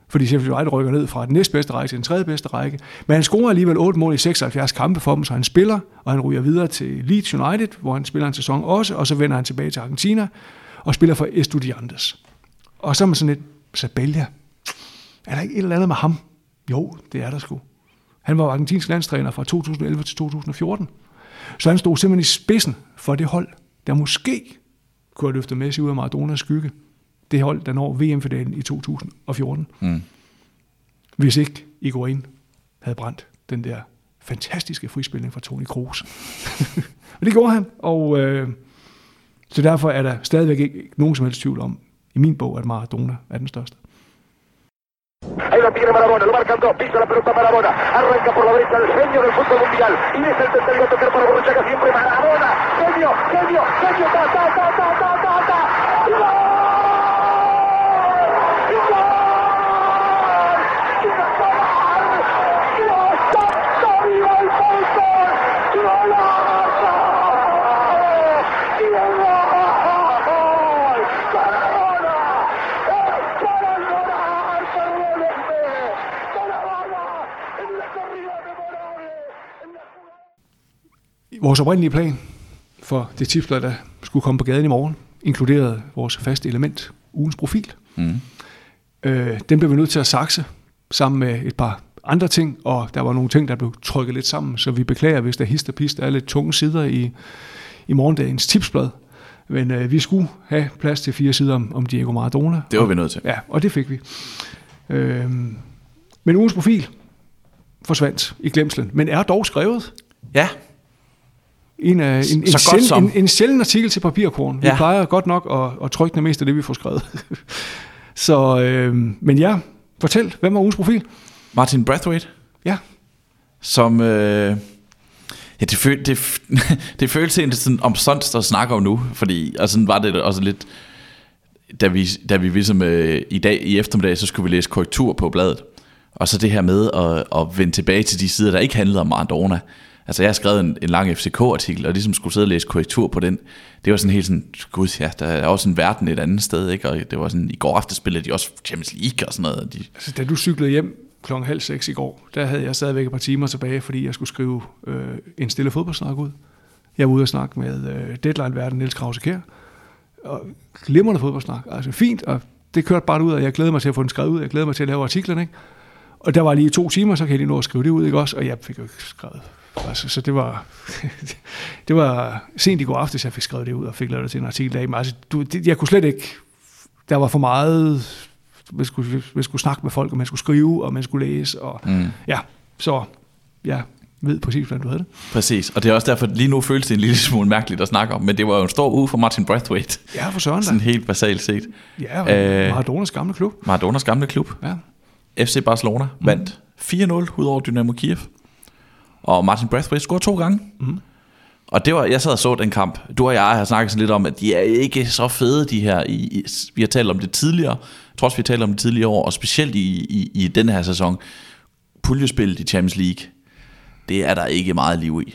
Speaker 1: fordi Sheffield United rykker ned fra den næstbedste række til den tredje bedste række. Men han scorer alligevel 8 mål i 76 kampe for dem, så han spiller, og han ryger videre til Leeds United, hvor han spiller en sæson også, og så vender han tilbage til Argentina og spiller for Estudiantes. Og så er man sådan lidt, Sabella, er der ikke et eller andet med ham? Jo, det er der sgu. Han var argentinsk landstræner fra 2011 til 2014. Så han stod simpelthen i spidsen for det hold, der måske kunne have løftet Messi ud af Maradonas skygge. Det hold, der når VM-finalen i 2014. Mm. Hvis ikke Iguain havde brændt den der fantastiske frispilning fra Toni Kroos. Men det gjorde han, og øh, så derfor er der stadigvæk ikke nogen som helst tvivl om, i min bog, at Maradona er den største.
Speaker 3: Lo tiene Marabona, lo marcan dos, pisa la pelota Marabona. Arranca por la derecha el genio del fútbol mundial. Y es el tercero a tocar para Borruchaga siempre Marabona. Genio, genio, genio, ta, ta, ta, ta, ta,
Speaker 1: Vores oprindelige plan for det tipsblad, der skulle komme på gaden i morgen, inkluderede vores faste element, ugens profil.
Speaker 2: Mm.
Speaker 1: Øh, den blev vi nødt til at sakse sammen med et par andre ting, og der var nogle ting, der blev trykket lidt sammen, så vi beklager, hvis der hist og pist er lidt tunge sider i, i morgendagens tipsblad. Men øh, vi skulle have plads til fire sider om, om Diego Maradona.
Speaker 2: Det var vi nødt til.
Speaker 1: Ja, og det fik vi. Øh, men ugens profil forsvandt i glemslen, men er dog skrevet.
Speaker 2: Ja,
Speaker 1: En, af, en, en,
Speaker 2: som.
Speaker 1: en, en sjælden artikel til papirkorn. Vi
Speaker 2: Ja.
Speaker 1: plejer godt nok at, at trykke det meste af det, vi får skrevet. Så, øh, men ja, fortæl, hvem var ugens profil?
Speaker 2: Martin Brathwaite,
Speaker 1: Ja,
Speaker 2: som... Øh, ja, det, føl, det, det føles egentlig sådan omsonst at snakke om nu, fordi og sådan var det også lidt... Da vi, da vi ligesom øh, i dag i eftermiddag, så skulle vi læse korrektur på bladet. Og så det her med at, at vende tilbage til de sider, der ikke handlede om Maradona. Altså jeg har skrevet en, en lang FCK-artikel, og ligesom skulle sidde og læse korrektur på den. Det var sådan helt sådan, gud ja, der er også en verden et andet sted, ikke? Og det var sådan, i går aftes spillede de også Champions League og sådan noget. De,
Speaker 1: altså da du cyklede hjem klokken halv seks i går, der havde jeg stadigvæk et par timer tilbage, fordi jeg skulle skrive øh, en stille fodboldsnak ud. Jeg var ude og snakke med øh, Deadline-verden Niels Krause Kjær, og glimrende fodboldsnak, altså fint, og det kørte bare ud, og jeg glæder mig til at få den skrevet ud, jeg glæder mig til at lave artiklerne, ikke? Og der var lige to timer, så kan jeg lige nå at skrive det ud, ikke også? Og jeg fik jo ikke skrevet. Altså, så det var, det var sent i går aftes, jeg fik skrevet det ud og fik lavet det til en artikel af. Men altså, du, det, jeg kunne slet ikke, der var for meget, man skulle, man skulle snakke med folk, og man skulle skrive, og man skulle læse, og
Speaker 2: mm.
Speaker 1: ja, så jeg ved præcis, hvordan du havde det.
Speaker 2: Præcis, og det er også derfor, lige nu føles det en lille smule mærkeligt at snakke om, men det var jo en stor uge for Martin Brathwaite,
Speaker 1: Ja, for søren
Speaker 2: sådan
Speaker 1: da.
Speaker 2: helt basalt set.
Speaker 1: Ja,
Speaker 2: Øh.
Speaker 1: Maradonas gamle klub.
Speaker 2: Maradonas gamle klub,
Speaker 1: Ja.
Speaker 2: FC Barcelona, mm. vandt 4-0 ud over Dynamo Kiev, og Martin Brathwaite scorede to gange.
Speaker 1: Mm.
Speaker 2: Og det var, jeg sad og så den kamp. Du og jeg har snakket sådan lidt om, at de er ikke så fede, de her. I, i, vi har talt om det tidligere, trods vi har talt om det tidligere år, og specielt i, i, i den her sæson. Puljespillet i Champions League, det er der ikke meget liv i.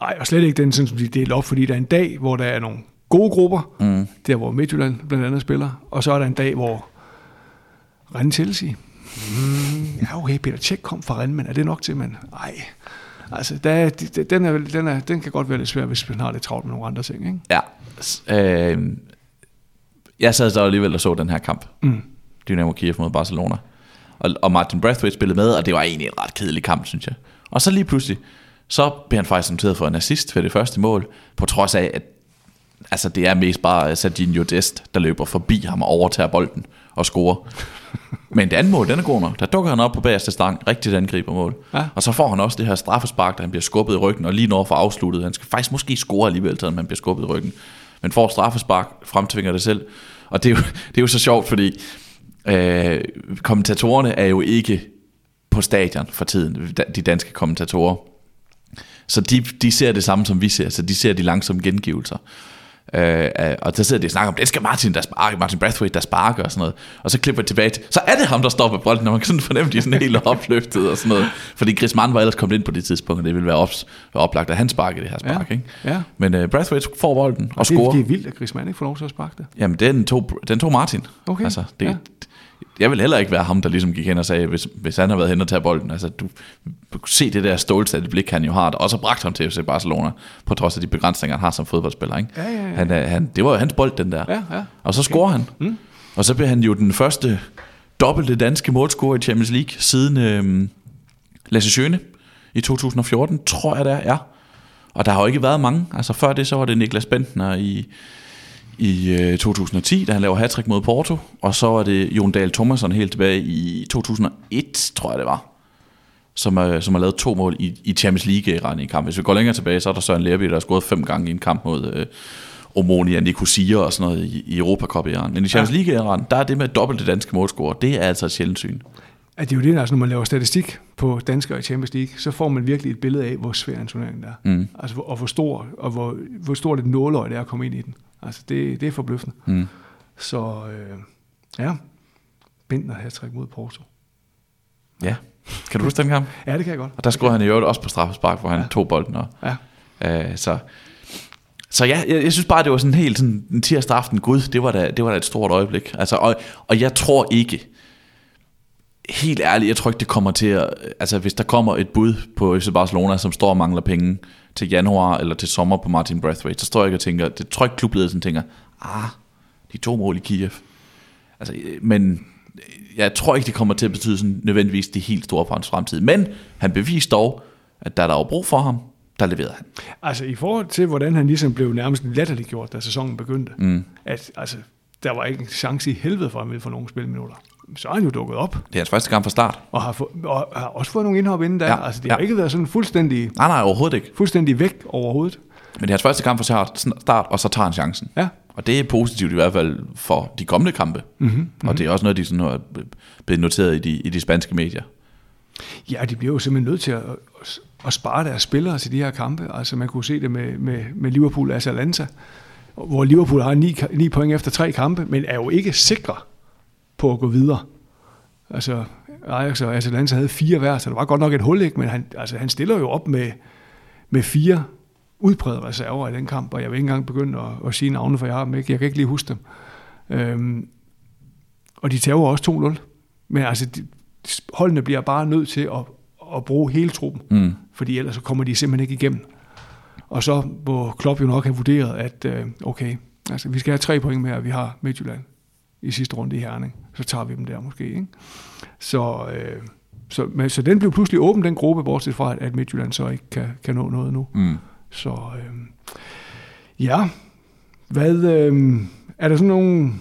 Speaker 1: Nej, og slet ikke den, sådan, som de deler op, fordi der er en dag, hvor der er nogle gode grupper,
Speaker 2: Mm.
Speaker 1: der hvor Midtjylland blandt andet spiller, og så er der en dag, hvor Rennes Chelsea. Mm, ja, okay, Peter Tjek kom fra Rennes, men er det nok til, man? Nej. Altså, der, er- de- den, er, den, er, den kan godt være lidt svær, hvis man har lidt travlt med nogle andre ting, ikke?
Speaker 2: Ja. Øh, jeg sad så alligevel og så den her kamp.
Speaker 1: Mm.
Speaker 2: Dynamo Kiev mod Barcelona. Og, og Martin Brathwaite spillede med, og det var egentlig en ret kedelig kamp, synes jeg. Og så lige pludselig, så blev han faktisk noteret for en assist ved det første mål, på trods af, at altså, det er mest bare Serginho Dest, der løber forbi ham og overtager bolden og scorer. Men det andet mål, den er god nok. Der dukker han op på bagerste stang, rigtigt angriber mål.
Speaker 1: Ja.
Speaker 2: Og så får han også det her straffespark, der han bliver skubbet i ryggen, og lige når for afsluttet. Han skal faktisk måske score alligevel, selvom han bliver skubbet i ryggen. Men får straffespark, fremtvinger det selv. Og det er jo, det er jo så sjovt, fordi øh, kommentatorerne er jo ikke på stadion for tiden, de danske kommentatorer. Så de, de ser det samme, som vi ser, så de ser de langsomme gengivelser. Øh, øh, og der sidder de og snakker om, det skal Martin, der sparker, Martin Brathwaite, der sparker og sådan noget. Og så klipper de tilbage til, så er det ham, der står på bolden, og man kan sådan fornemme, de er sådan helt opløftet og sådan noget. Fordi Griezmann var ellers kommet ind på det tidspunkt, og det ville være, op, være oplagt, at han sparker det her spark.
Speaker 1: Ja.
Speaker 2: Ikke?
Speaker 1: Ja.
Speaker 2: Men øh, Brathwaite får bolden og
Speaker 1: det,
Speaker 2: scorer.
Speaker 1: det er vildt, at Griezmann ikke får lov til at sparke det.
Speaker 2: Jamen, den tog, den tog Martin.
Speaker 1: Okay,
Speaker 2: Altså, det,
Speaker 1: ja.
Speaker 2: Jeg vil heller ikke være ham, der ligesom gik hen og sagde, hvis, hvis han har været hen og taget bolden. Altså, du, du kan se det der stålsatte blik, han jo har, der også har bragt ham til FC Barcelona, på trods af de begrænsninger, han har som fodboldspiller. Ikke?
Speaker 1: Ja, ja, ja.
Speaker 2: Han, er- han, det var jo hans bold, den der.
Speaker 1: Ja, ja.
Speaker 2: Og så scorer han. Mm. Og så bliver han jo den første dobbelte danske målscorer i Champions League, siden øhm, Lasse Schøne i 2014, tror jeg det er. Ja. Og der har jo ikke været mange. Altså før det, så var det Niklas Bentner i, i øh, 2010, da han laver hattrick mod Porto. Og så var det Jon Dahl Thomasson helt tilbage i 2001, tror jeg det var. Som, øh, som har lavet to mål i, i Champions League i kamp. Hvis vi går længere tilbage, så er der Søren Lerby, der har scoret fem gange i en kamp mod øh, Omonia Nicosia og sådan noget i, i Europa Cup Iran. Men i Champions League Iran, der er det med dobbelte danske målscorer, det er altså et sjældent syn.
Speaker 1: at det er jo det, altså når man laver statistik på danskere i Champions League, så får man virkelig et billede af, hvor svær en turnering det er.
Speaker 2: Mm.
Speaker 1: Altså, hvor- og hvor stor, og hvor, hvor stort et nåløje det er at komme ind i den. Altså, det, det er forbløffende.
Speaker 2: Mm.
Speaker 1: Så øh, ja, Bentner hat mod Porto.
Speaker 2: Ja. Kan du huske den kamp?
Speaker 1: Ja, det kan jeg godt.
Speaker 2: Og der scorede han i øvrigt også på straffespark, hvor han
Speaker 1: Ja.
Speaker 2: tog bolden. Og,
Speaker 1: Ja.
Speaker 2: øh, så, så ja, jeg, jeg synes bare, det var sådan helt sådan en tirsdag aften. Gud, det var da, det var da et stort øjeblik. Altså, og, og jeg tror ikke, helt ærligt, jeg tror ikke, det kommer til at... Altså, hvis der kommer et bud på FC Barcelona, som står og mangler penge til januar eller til sommer på Martin Brathwaite, så står jeg ikke og tænker... Det tror jeg ikke, klubledelsen tænker, ah, de to mål i Kiev. Altså, øh, men jeg tror ikke, det kommer til at betyde sådan nødvendigvis det helt store for hans fremtid. Men han beviste dog, at da der var brug for ham, der leverede han.
Speaker 1: Altså i forhold til, hvordan han ligesom blev nærmest latterliggjort, da sæsonen begyndte, mm. at altså, der var ikke en chance i helvede for, at han ville få nogle spilminutter. Så er han jo dukket op,
Speaker 2: Det er hans første kamp fra start.
Speaker 1: og har, få, og har også fået nogle indhop inden der.
Speaker 2: Ja,
Speaker 1: altså det har
Speaker 2: ja.
Speaker 1: ikke været sådan fuldstændig,
Speaker 2: Nej, nej, overhovedet ikke.
Speaker 1: fuldstændig væk overhovedet.
Speaker 2: Men det er hans første kamp fra start, og så tager han chancen.
Speaker 1: Ja.
Speaker 2: Og det er positivt i hvert fald for de kommende kampe. Mm-hmm. Og det er også noget, de sådan har blevet noteret i de, i de spanske medier.
Speaker 1: Ja, de bliver jo simpelthen nødt til at, at, at spare deres spillere til de her kampe. Altså man kunne se det med, med, med Liverpool og Atalanta, hvor Liverpool har 9, 9 point efter tre kampe, men er jo ikke sikre på at gå videre. Altså Ajax og Atalanta havde fire hver, så der var godt nok et hul, ikke? men han, altså, han stiller jo op med, med fire udprægede reserver i den kamp, og jeg vil ikke engang begynde at, at sige navne, for jeg har dem ikke. Jeg kan ikke lige huske dem. Øhm, og de tager jo også 2-0. Men altså, de, holdene bliver bare nødt til at, at bruge hele truppen,
Speaker 2: Mm.
Speaker 1: fordi ellers så kommer de simpelthen ikke igennem. Og så må Klopp jo nok have vurderet, at øh, okay, altså vi skal have tre point mere, vi har Midtjylland i sidste runde i Herning. Så tager vi dem der måske, ikke? Så, øh, så, men, så den blev pludselig åben, den gruppe, bortset fra, at Midtjylland så ikke kan, kan nå noget nu.
Speaker 2: Mm.
Speaker 1: Så øh, ja, hvad, øh, er der sådan nogle,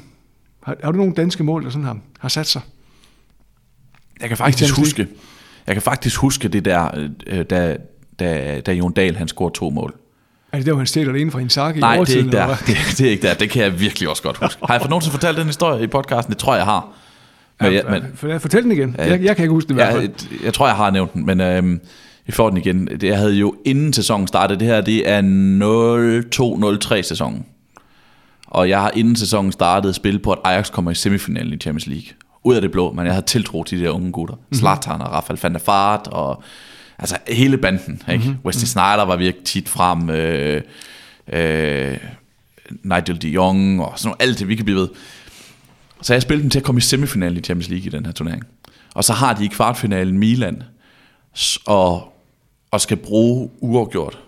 Speaker 1: har, har du nogle danske mål, der sådan har, har sat sig?
Speaker 2: Jeg kan faktisk huske, jeg kan faktisk huske det der, øh, da, da, da Jon Dahl han scorede to mål.
Speaker 1: Er det der, hvor han stjæler det inden for Inzaghi
Speaker 2: Nej,
Speaker 1: i
Speaker 2: det er ikke der. Det, det er ikke der. Det kan jeg virkelig også godt huske. Har jeg for nogensinde fortalt den historie i podcasten? Det tror jeg, jeg har. Men, jeg, men,
Speaker 1: For- Fortæl den igen.
Speaker 2: Ja,
Speaker 1: Jeg, jeg kan ikke huske det i hvert fald.
Speaker 2: jeg, jeg tror, jeg har nævnt den, men øhm, vi får den igen. Det- Jeg havde jo inden sæsonen startede, det her det er 02-03 sæsonen. Og jeg har inden sæsonen startet spillet på, at Ajax kommer i semifinalen i Champions League. Ud af det blå, men jeg havde tiltro til de der unge gutter. Mm-hmm. Zlatan og Rafael van der Vaart og altså hele banden. Ikke? Mm-hmm. Wesley Sneijder var virkelig tit frem. Øh, øh, Nigel de Jong og sådan noget, alt det, vi kan blive ved. Så jeg spillede dem til at komme i semifinalen i Champions League i den her turnering. Og så har de i kvartfinalen Milan og, og skal bruge uafgjort.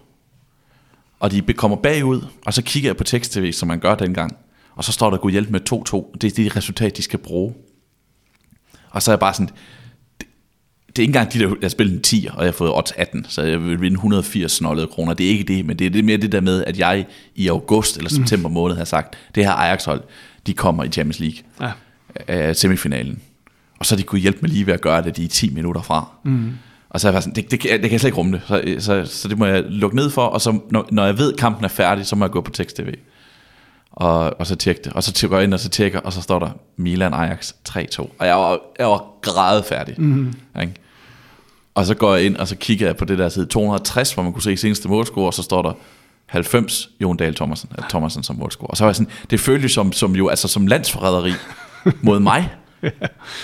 Speaker 2: Og de kommer bagud, og så kigger jeg på tekst-tv, som man gør dengang. Og så står der god hjælp med 2-2. Det er det resultat, de skal bruge. Og så er jeg bare sådan, det, er ikke engang de der, jeg spillede en 10, og jeg har fået odds 18, så jeg vil vinde 180 snollede kroner. Det er ikke det, men det er det mere det der med, at jeg i august eller september måned har sagt, det her Ajax-hold, de kommer i Champions League
Speaker 1: Ja.
Speaker 2: øh, semifinalen. Og så de kunne hjælpe mig lige ved at gøre det, de er 10 minutter fra. Mm. Og så er jeg sådan, det, det, kan- det kan jeg slet ikke rumme det. Så, så, så det må jeg lukke ned for, og så når, når jeg ved, at kampen er færdig, så må jeg gå på tekst-tv. Og, og så tjekke det. Og så går jeg ind og så tjekker, og så står der Milan Ajax 3-2. Og jeg var, jeg var grædefærdig. Mm. Ikke? Og så går jeg ind, og så kigger jeg på det der side 260, hvor man kunne se seneste målscore, og så står der 90 Jon Dahl Thomasen, ja. Thomasen som målscorer. Og så var jeg sådan, det føltes som, som jo, altså som landsforræderi mod mig,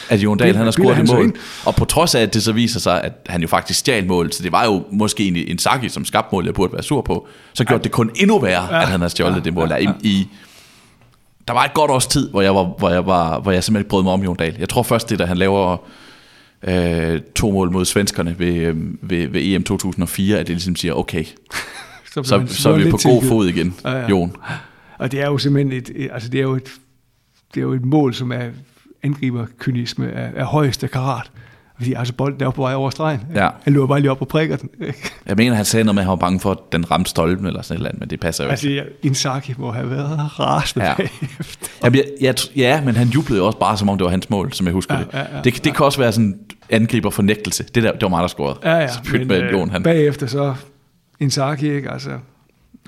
Speaker 2: at Jon Dahl han har scoret det mål. Og på trods af, at det så viser sig, at han jo faktisk stjal mål, så det var jo måske egentlig en Saki, som skabte mål, jeg burde være sur på, så gjorde det kun endnu værre, ja. at han har stjålet ja. det mål. Ja, I, i, der var et godt års tid, hvor jeg, var, hvor jeg, var, hvor jeg simpelthen ikke brød mig om Jon Dahl. Jeg tror først, det da han laver øh, to mål mod svenskerne ved, øh, ved, ved EM 2004, at det ligesom siger, okay, så,
Speaker 1: han
Speaker 2: så er vi på god fod igen,
Speaker 1: Ja, ja.
Speaker 2: Jon.
Speaker 1: Og det er jo simpelthen et, et- altså det er jo et, det er jo et mål, som er angriberkynisme af, af højeste karat. Fordi altså bolden er jo på vej over stregen.
Speaker 2: Ja.
Speaker 1: Han løber bare lige op og prikker den.
Speaker 2: Jeg mener, han sagde noget med, at han var bange for, at den ramte stolpen eller sådan et eller andet, men det passer jo ikke.
Speaker 1: altså Inzaghi må have været rasende
Speaker 2: Ja.
Speaker 1: ja. bagefter.
Speaker 2: Jamen, jeg, jeg, ja, men han jublede jo også bare, som om det var hans mål, som jeg husker
Speaker 1: Ja,
Speaker 2: det.
Speaker 1: ja, ja,
Speaker 2: det. Det kan også være sådan angriber fornægtelse. Det, der, det var mig, der scorede.
Speaker 1: Ja, ja.
Speaker 2: Så pyt med
Speaker 1: øh,
Speaker 2: Jon, han.
Speaker 1: bagefter så Inzaghi, ikke? Altså,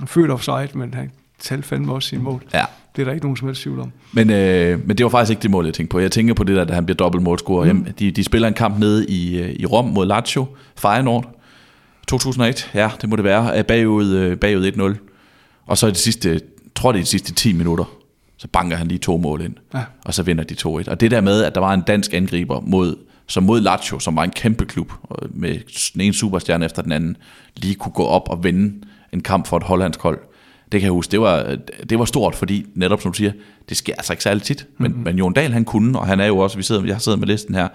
Speaker 1: født offside, men han talte fandme også sin mål.
Speaker 2: Ja,
Speaker 1: Det er der ikke nogen som helst tvivl om.
Speaker 2: Men, øh, men det var faktisk ikke det mål, jeg tænkte på. Jeg tænker på det der, da han bliver dobbelt målscorer. Mm. De, de spiller en kamp nede i, øh, i Rom mod Lazio, Feyenoord. 2001, ja, det må det være. Er Bagud, øh, bagud 1-0. Og så i de sidste, jeg tror det er de sidste 10 minutter, så banker han lige to mål ind.
Speaker 1: Ja.
Speaker 2: Og så vinder de 2-1. Og det der med, at der var en dansk angriber mod, som mod Lazio, som var en kæmpe klub, med den ene superstjerne efter den anden, lige kunne gå op og vinde en kamp for et hollandsk hold. Det kan jeg huske, det var, det var stort, fordi netop som du siger, det sker altså ikke særlig tit. Men, mm-hmm. men Jon Dahl, han kunne, og han er jo også, vi sidder, jeg sidder med listen her,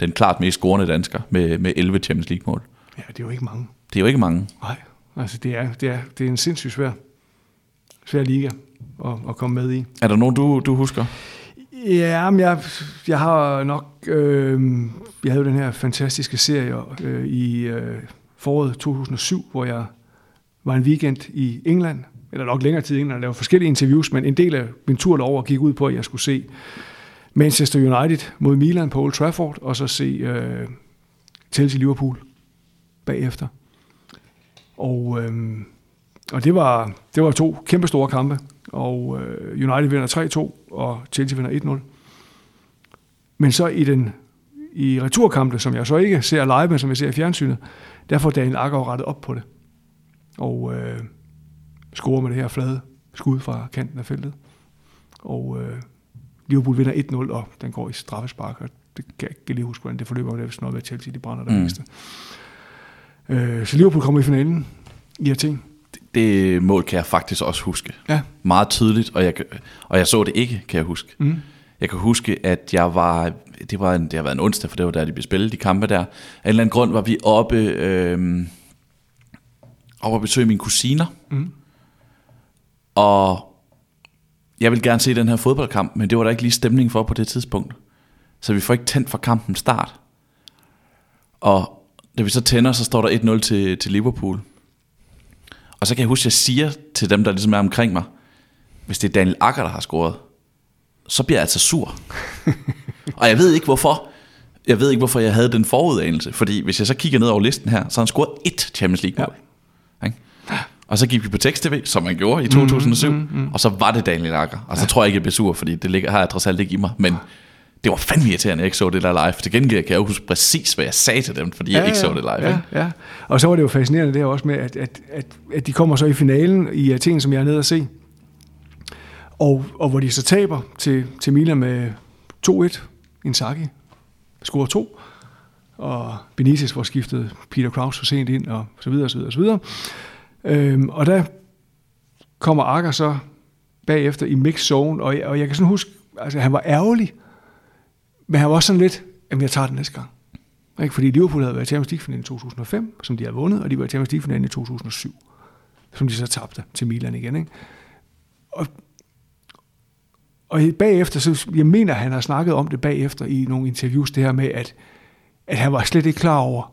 Speaker 2: den klart mest scorende dansker med, med 11 Champions League mål.
Speaker 1: Ja, det er jo ikke mange.
Speaker 2: Det er jo ikke mange.
Speaker 1: Nej, altså det er, det er, det er en sindssygt svær, svær liga at, at komme med i.
Speaker 2: Er der nogen, du, du husker?
Speaker 1: Ja, men jeg, jeg har nok... Øh, jeg havde jo den her fantastiske serie øh, i øh, foråret 2007, hvor jeg var en weekend i England, eller nok længere tid inden, at og forskellige interviews, men en del af min tur derover gik ud på, at jeg skulle se Manchester United mod Milan på Old Trafford, og så se øh, Chelsea-Liverpool bagefter. Og, øh, og det, var, det var to kæmpe store kampe, og øh, United vinder 3-2, og Chelsea vinder 1-0. Men så i den i returkampe, som jeg så ikke ser live, men som jeg ser i fjernsynet, der får Daniel Akker rettet op på det. Og øh, scorer med det her flade skud fra kanten af feltet. Og øh, Liverpool vinder 1-0, og den går i straffespark, og det kan jeg ikke lige huske, hvordan det forløber, det er vist noget med Chelsea, de brænder det
Speaker 2: Mm.
Speaker 1: meste. Øh, så Liverpool kommer i finalen i Athen.
Speaker 2: Det mål kan jeg faktisk også huske.
Speaker 1: Ja.
Speaker 2: Meget tydeligt, og jeg, og jeg så det ikke, kan jeg huske.
Speaker 1: Mm.
Speaker 2: Jeg kan huske, at jeg var, det, var en, det har været en onsdag, for det var der, de blev spillet, de kampe der. Af en eller anden grund var vi oppe, øh, oppe at besøge mine kusiner.
Speaker 1: Mm.
Speaker 2: Og jeg ville gerne se den her fodboldkamp, men det var der ikke lige stemning for på det tidspunkt. Så vi får ikke tændt for kampen start. Og da vi så tænder, så står der 1-0 til, til Liverpool. Og så kan jeg huske, at jeg siger til dem, der ligesom er omkring mig, hvis det er Daniel Akker, der har scoret, så bliver jeg altså sur. og jeg ved ikke hvorfor. Jeg ved ikke, hvorfor jeg havde den forudanelse. Fordi hvis jeg så kigger ned over listen her, så har han scoret ét Champions League mål. Ja. Ikke? Og så gik vi på tekst-tv, som man gjorde i 2007, mm, mm, mm. og så var det Daniel Akker. Og så tror jeg ikke, jeg blev sur, fordi det ligger, har jeg trods alt ikke i mig. Men det var fandme irriterende, at jeg ikke så det der live. Til gengæld kan jeg jo huske præcis, hvad jeg sagde til dem, fordi jeg ikke så det live.
Speaker 1: Ja,
Speaker 2: ikke?
Speaker 1: ja. Og så var det jo fascinerende det her også med, at, at, at, at de kommer så i finalen i Athen, som jeg er nede at se. Og, og hvor de så taber til, til Milan med 2-1. Inzaghi scorer to. Og Benitez får skiftet Peter Kraus for sent ind, og så videre, og så videre, og så videre. Øhm, og der kommer Akker så bagefter i mix zone, og jeg, og jeg kan sådan huske, altså han var ærgerlig, men han var også sådan lidt, jamen jeg tager den næste gang. Ikke? Fordi Liverpool havde været i Champions League-finalen i 2005, som de havde vundet, og de var i Champions League-finalen i 2007, som de så tabte til Milan igen. Ikke? Og, og bagefter, så jeg mener, han har snakket om det bagefter i nogle interviews, det her med, at, at han var slet ikke klar over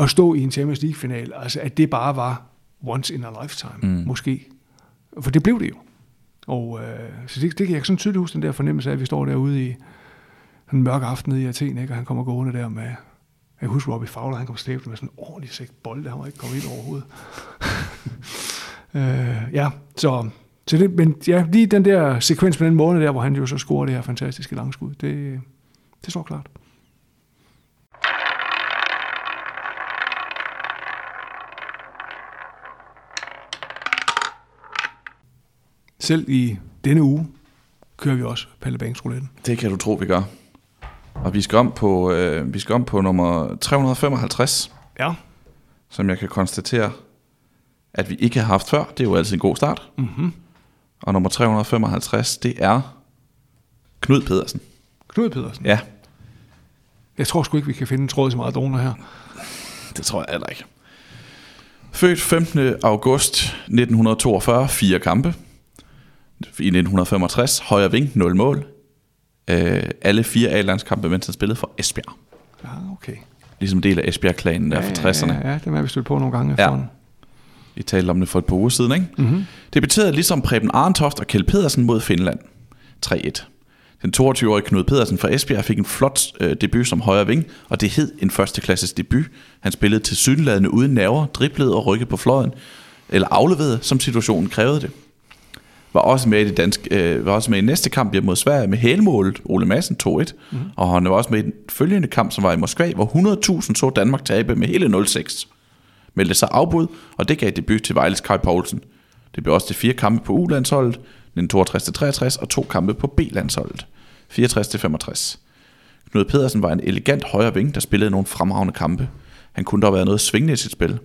Speaker 1: at stå i en Champions League-final, altså at det bare var once in a lifetime,
Speaker 2: Mm.
Speaker 1: måske. For det blev det jo. Og øh, så det, det kan jeg sådan tydeligt huske, den der fornemmelse af, at vi står derude i en mørk aften nede i Athen, ikke? og han kommer gående der med, jeg husker Robbie Fowler, han kom slæbende med sådan en ordentlig sæk bolde, han var ikke kommet ind overhovedet. øh, ja, så, så det, men ja, lige den der sekvens med den måned der, hvor han jo så scorer det her fantastiske langskud, det, det står klart. Selv i denne uge kører vi også Palle Banks rouletten.
Speaker 2: Det kan du tro, vi gør. Og vi skal om på, øh, vi skal om på nummer 355,
Speaker 1: Ja.
Speaker 2: som jeg kan konstatere, at vi ikke har haft før. Det er jo altid en god start.
Speaker 1: Mm-hmm.
Speaker 2: Og nummer 355, det er Knud Pedersen.
Speaker 1: Knud Pedersen.
Speaker 2: Ja,
Speaker 1: Jeg tror sgu ikke, vi kan finde en tråd til Maradona her.
Speaker 2: det tror jeg heller ikke. Født 15. august 1942, fire kampe. I 1965, højre ving, 0 mål. Øh, alle fire A-landskampe, mens han spillede for Esbjerg.
Speaker 1: Ja, okay.
Speaker 2: Ligesom del af Esbjerg-klanen der fra 60'erne.
Speaker 1: Ja, ja, dem har vi stødt på nogle gange
Speaker 2: Ja.
Speaker 1: efterhånden.
Speaker 2: Vi talte om det for et par uger siden, ikke?
Speaker 1: Mm-hmm.
Speaker 2: Debuterede ligesom Preben Arntoft og Kjeld Pedersen mod Finland. 3-1. Den 22-årige Knud Pedersen fra Esbjerg fik en flot øh, debut som højre ving, og det hed en førsteklasses debut. Han spillede til sydenladende uden nerver, driblede og rykkede på fløjen, eller afleverede, som situationen krævede det. Var også med i det danske, øh, var også med i næste kamp hjemme mod Sverige med hælmålet Ole Madsen 2-1. Mm. Og han var også med i den følgende kamp, som var i Moskva, hvor 100.000 så Danmark tabe med hele 0-6. Meldte sig afbud, og det gav debut til Vejles Kai Poulsen. Det blev også til fire kampe på U-landsholdet, 1962-63 og to kampe på B-landsholdet, 64-65. Knud Pedersen var en elegant højre ving, der spillede nogle fremragende kampe. Han kunne dog være noget svingende i sit spil.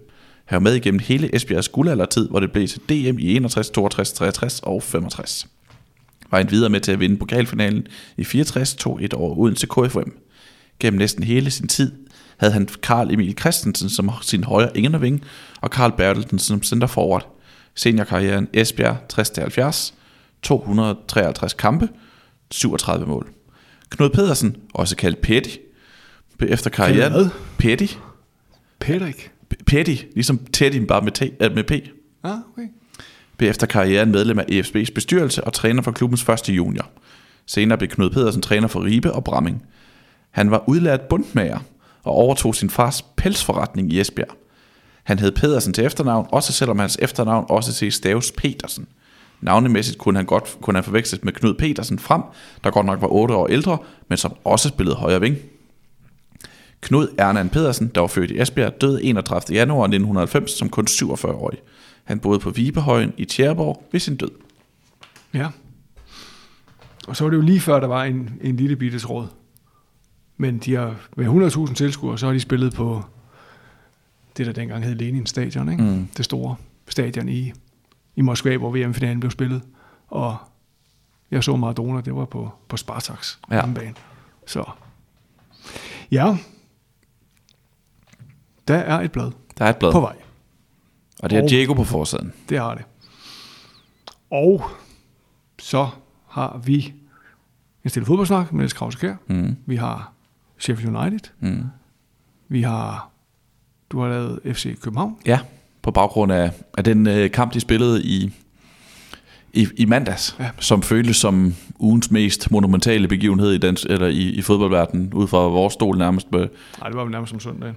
Speaker 2: Han var med igennem hele Esbjergs guldaldertid, hvor det blev til DM i 61, 62, 63 og 65. Var en videre med til at vinde pokalfinalen i 64, 2-1 over Odense KFM. Gennem næsten hele sin tid havde han Karl Emil Christensen som sin højre ingerving, og Karl Bertelsen som center forward. Seniorkarrieren Esbjerg 60-70, 253 kampe, 37 mål. Knud Pedersen, også kaldt Petty, blev efter karrieren... Petty.
Speaker 1: Pedrik.
Speaker 2: Petty, ligesom Teddy, bare med, t, med P.
Speaker 1: Ah, okay.
Speaker 2: Blev efter karrieren medlem af EFB's bestyrelse og træner for klubbens første junior. Senere blev Knud Pedersen træner for Ribe og Bramming. Han var udlært bundmager og overtog sin fars pelsforretning i Esbjerg. Han hed Pedersen til efternavn, også selvom hans efternavn også ses staves Petersen. Navnemæssigt kunne han godt kunne han forveksles med Knud Petersen frem, der godt nok var 8 år ældre, men som også spillede højre ving. Knud Ernan Pedersen, der var født i Esbjerg, døde 31. januar 1990 som kun 47-årig. Han boede på Vibehøjen i Tjæreborg ved sin død.
Speaker 1: Ja. Og så var det jo lige før, der var en, en lille bittes råd. Men de har, med 100.000 tilskuere, så har de spillet på det, der dengang hed Lenin Stadion, ikke?
Speaker 2: Mm.
Speaker 1: det store stadion i, i Moskva, hvor VM-finalen blev spillet. Og jeg så Maradona, det var på, på Spartaks
Speaker 2: Ja.
Speaker 1: hjemmebane. Så ja, der er et blad
Speaker 2: Der er et blad,
Speaker 1: på vej.
Speaker 2: og det er
Speaker 1: Og-
Speaker 2: Diego på forsiden.
Speaker 1: Det har det. Og så har vi en stille fodboldsnak med Niels Krause.
Speaker 2: Mm.
Speaker 1: Vi har Sheffield United.
Speaker 2: Mm.
Speaker 1: Vi har, du har lavet FC København.
Speaker 2: Ja, på baggrund af, af den øh, kamp, de spillede i, i, i mandags, ja. Som føltes som ugens mest monumentale begivenhed i, dans, eller i, i fodboldverdenen, ud fra vores stol nærmest.
Speaker 1: Nej, det var vel nærmest som søndagen.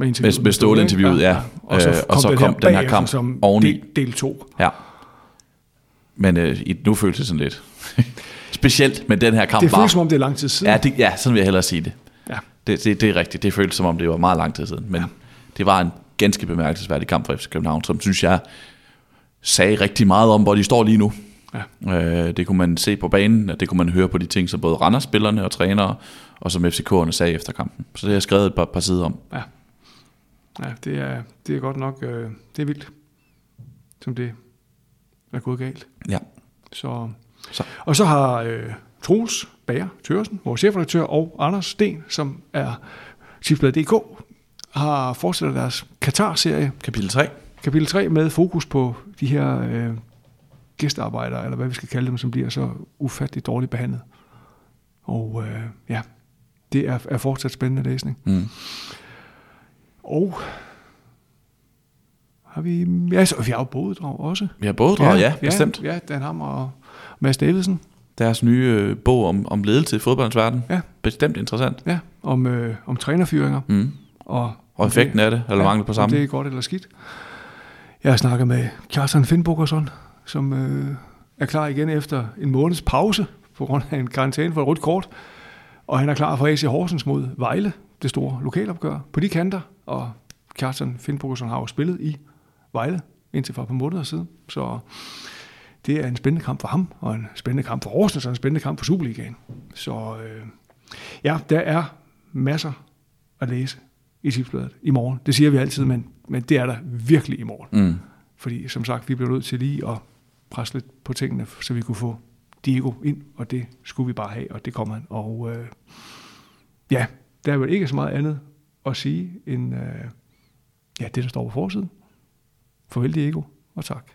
Speaker 1: Med,
Speaker 2: med,
Speaker 1: interviewet
Speaker 2: med Ståle-interviewet,
Speaker 1: ikke?
Speaker 2: ja.
Speaker 1: Og så
Speaker 2: Øh,
Speaker 1: kom, og så kom den, her,
Speaker 2: den her
Speaker 1: bagefter
Speaker 2: kamp
Speaker 1: som
Speaker 2: oveni.
Speaker 1: del, del 2.
Speaker 2: Ja. Men øh, nu føles det sådan lidt specielt, men den her kamp
Speaker 1: Det
Speaker 2: var...
Speaker 1: føles som om, det er lang tid siden.
Speaker 2: Ja, det, ja, sådan vil jeg hellere sige det.
Speaker 1: Ja.
Speaker 2: Det, det, det er rigtigt. Det føltes som om, det var meget lang tid siden. Men ja. det var en ganske bemærkelsesværdig kamp for FC København, som synes jeg sagde rigtig meget om, hvor de står lige nu.
Speaker 1: Ja.
Speaker 2: Øh, det kunne man se på banen, og det kunne man høre på de ting, som både Randers-spillerne og trænere, og som FCK'erne sagde efter kampen. Så det har jeg skrevet et par, par sider om.
Speaker 1: Ja, ja det, er, det er godt nok, øh, det er vildt, som det er gået galt.
Speaker 2: Ja.
Speaker 1: Så,
Speaker 2: Så.
Speaker 1: Og så har øh, Troels Bager Tørsen, vores chefredaktør, og Anders Sten, som er Chipsblad.dk, har fortsat deres Katar-serie,
Speaker 2: Kapitel 3.
Speaker 1: kapitel 3, med fokus på de her øh, gæstearbejdere, eller hvad vi skal kalde dem, som bliver så ufatteligt dårligt behandlet. Og øh, ja, det er, er fortsat spændende læsning.
Speaker 2: Mm.
Speaker 1: Og har vi... Ja, så, vi har jo bådedrag også.
Speaker 2: Vi har både ja, ja, bestemt.
Speaker 1: Ja, Dan Hammer og Mads Davidsen.
Speaker 2: Deres nye øh, bog om, om ledelse i fodboldens verden.
Speaker 1: Ja.
Speaker 2: Bestemt interessant.
Speaker 1: Ja, om, øh, om trænerfyringer.
Speaker 2: Mm.
Speaker 1: Og,
Speaker 2: Og effekten af det, eller mangel på
Speaker 1: Om
Speaker 2: samme.
Speaker 1: det er godt eller skidt. Jeg har snakket med Kjartan Finnbogersson, som øh, er klar igen efter en måneds pause på grund af en karantæne for et rødt kort. Og han er klar for AC Horsens mod Vejle, det store lokalopgør, på de kanter. Og Kjartan Finnbogersson har jo spillet i Vejle indtil for et par måneder siden. Så det er en spændende kamp for ham, og en spændende kamp for Horsens, og en spændende kamp for Superligaen. Så øh, ja, der er masser at læse i tipsbladet i morgen. Det siger vi altid, men, men det er der virkelig i morgen.
Speaker 2: Mm.
Speaker 1: Fordi som sagt, vi blev nødt til lige at presse lidt på tingene, så vi kunne få Diego ind, og det skulle vi bare have, og det kom han. Og øh, ja, der er vel ikke så meget andet at sige end øh, ja, det, der står på forsiden. Farvel Diego, og tak.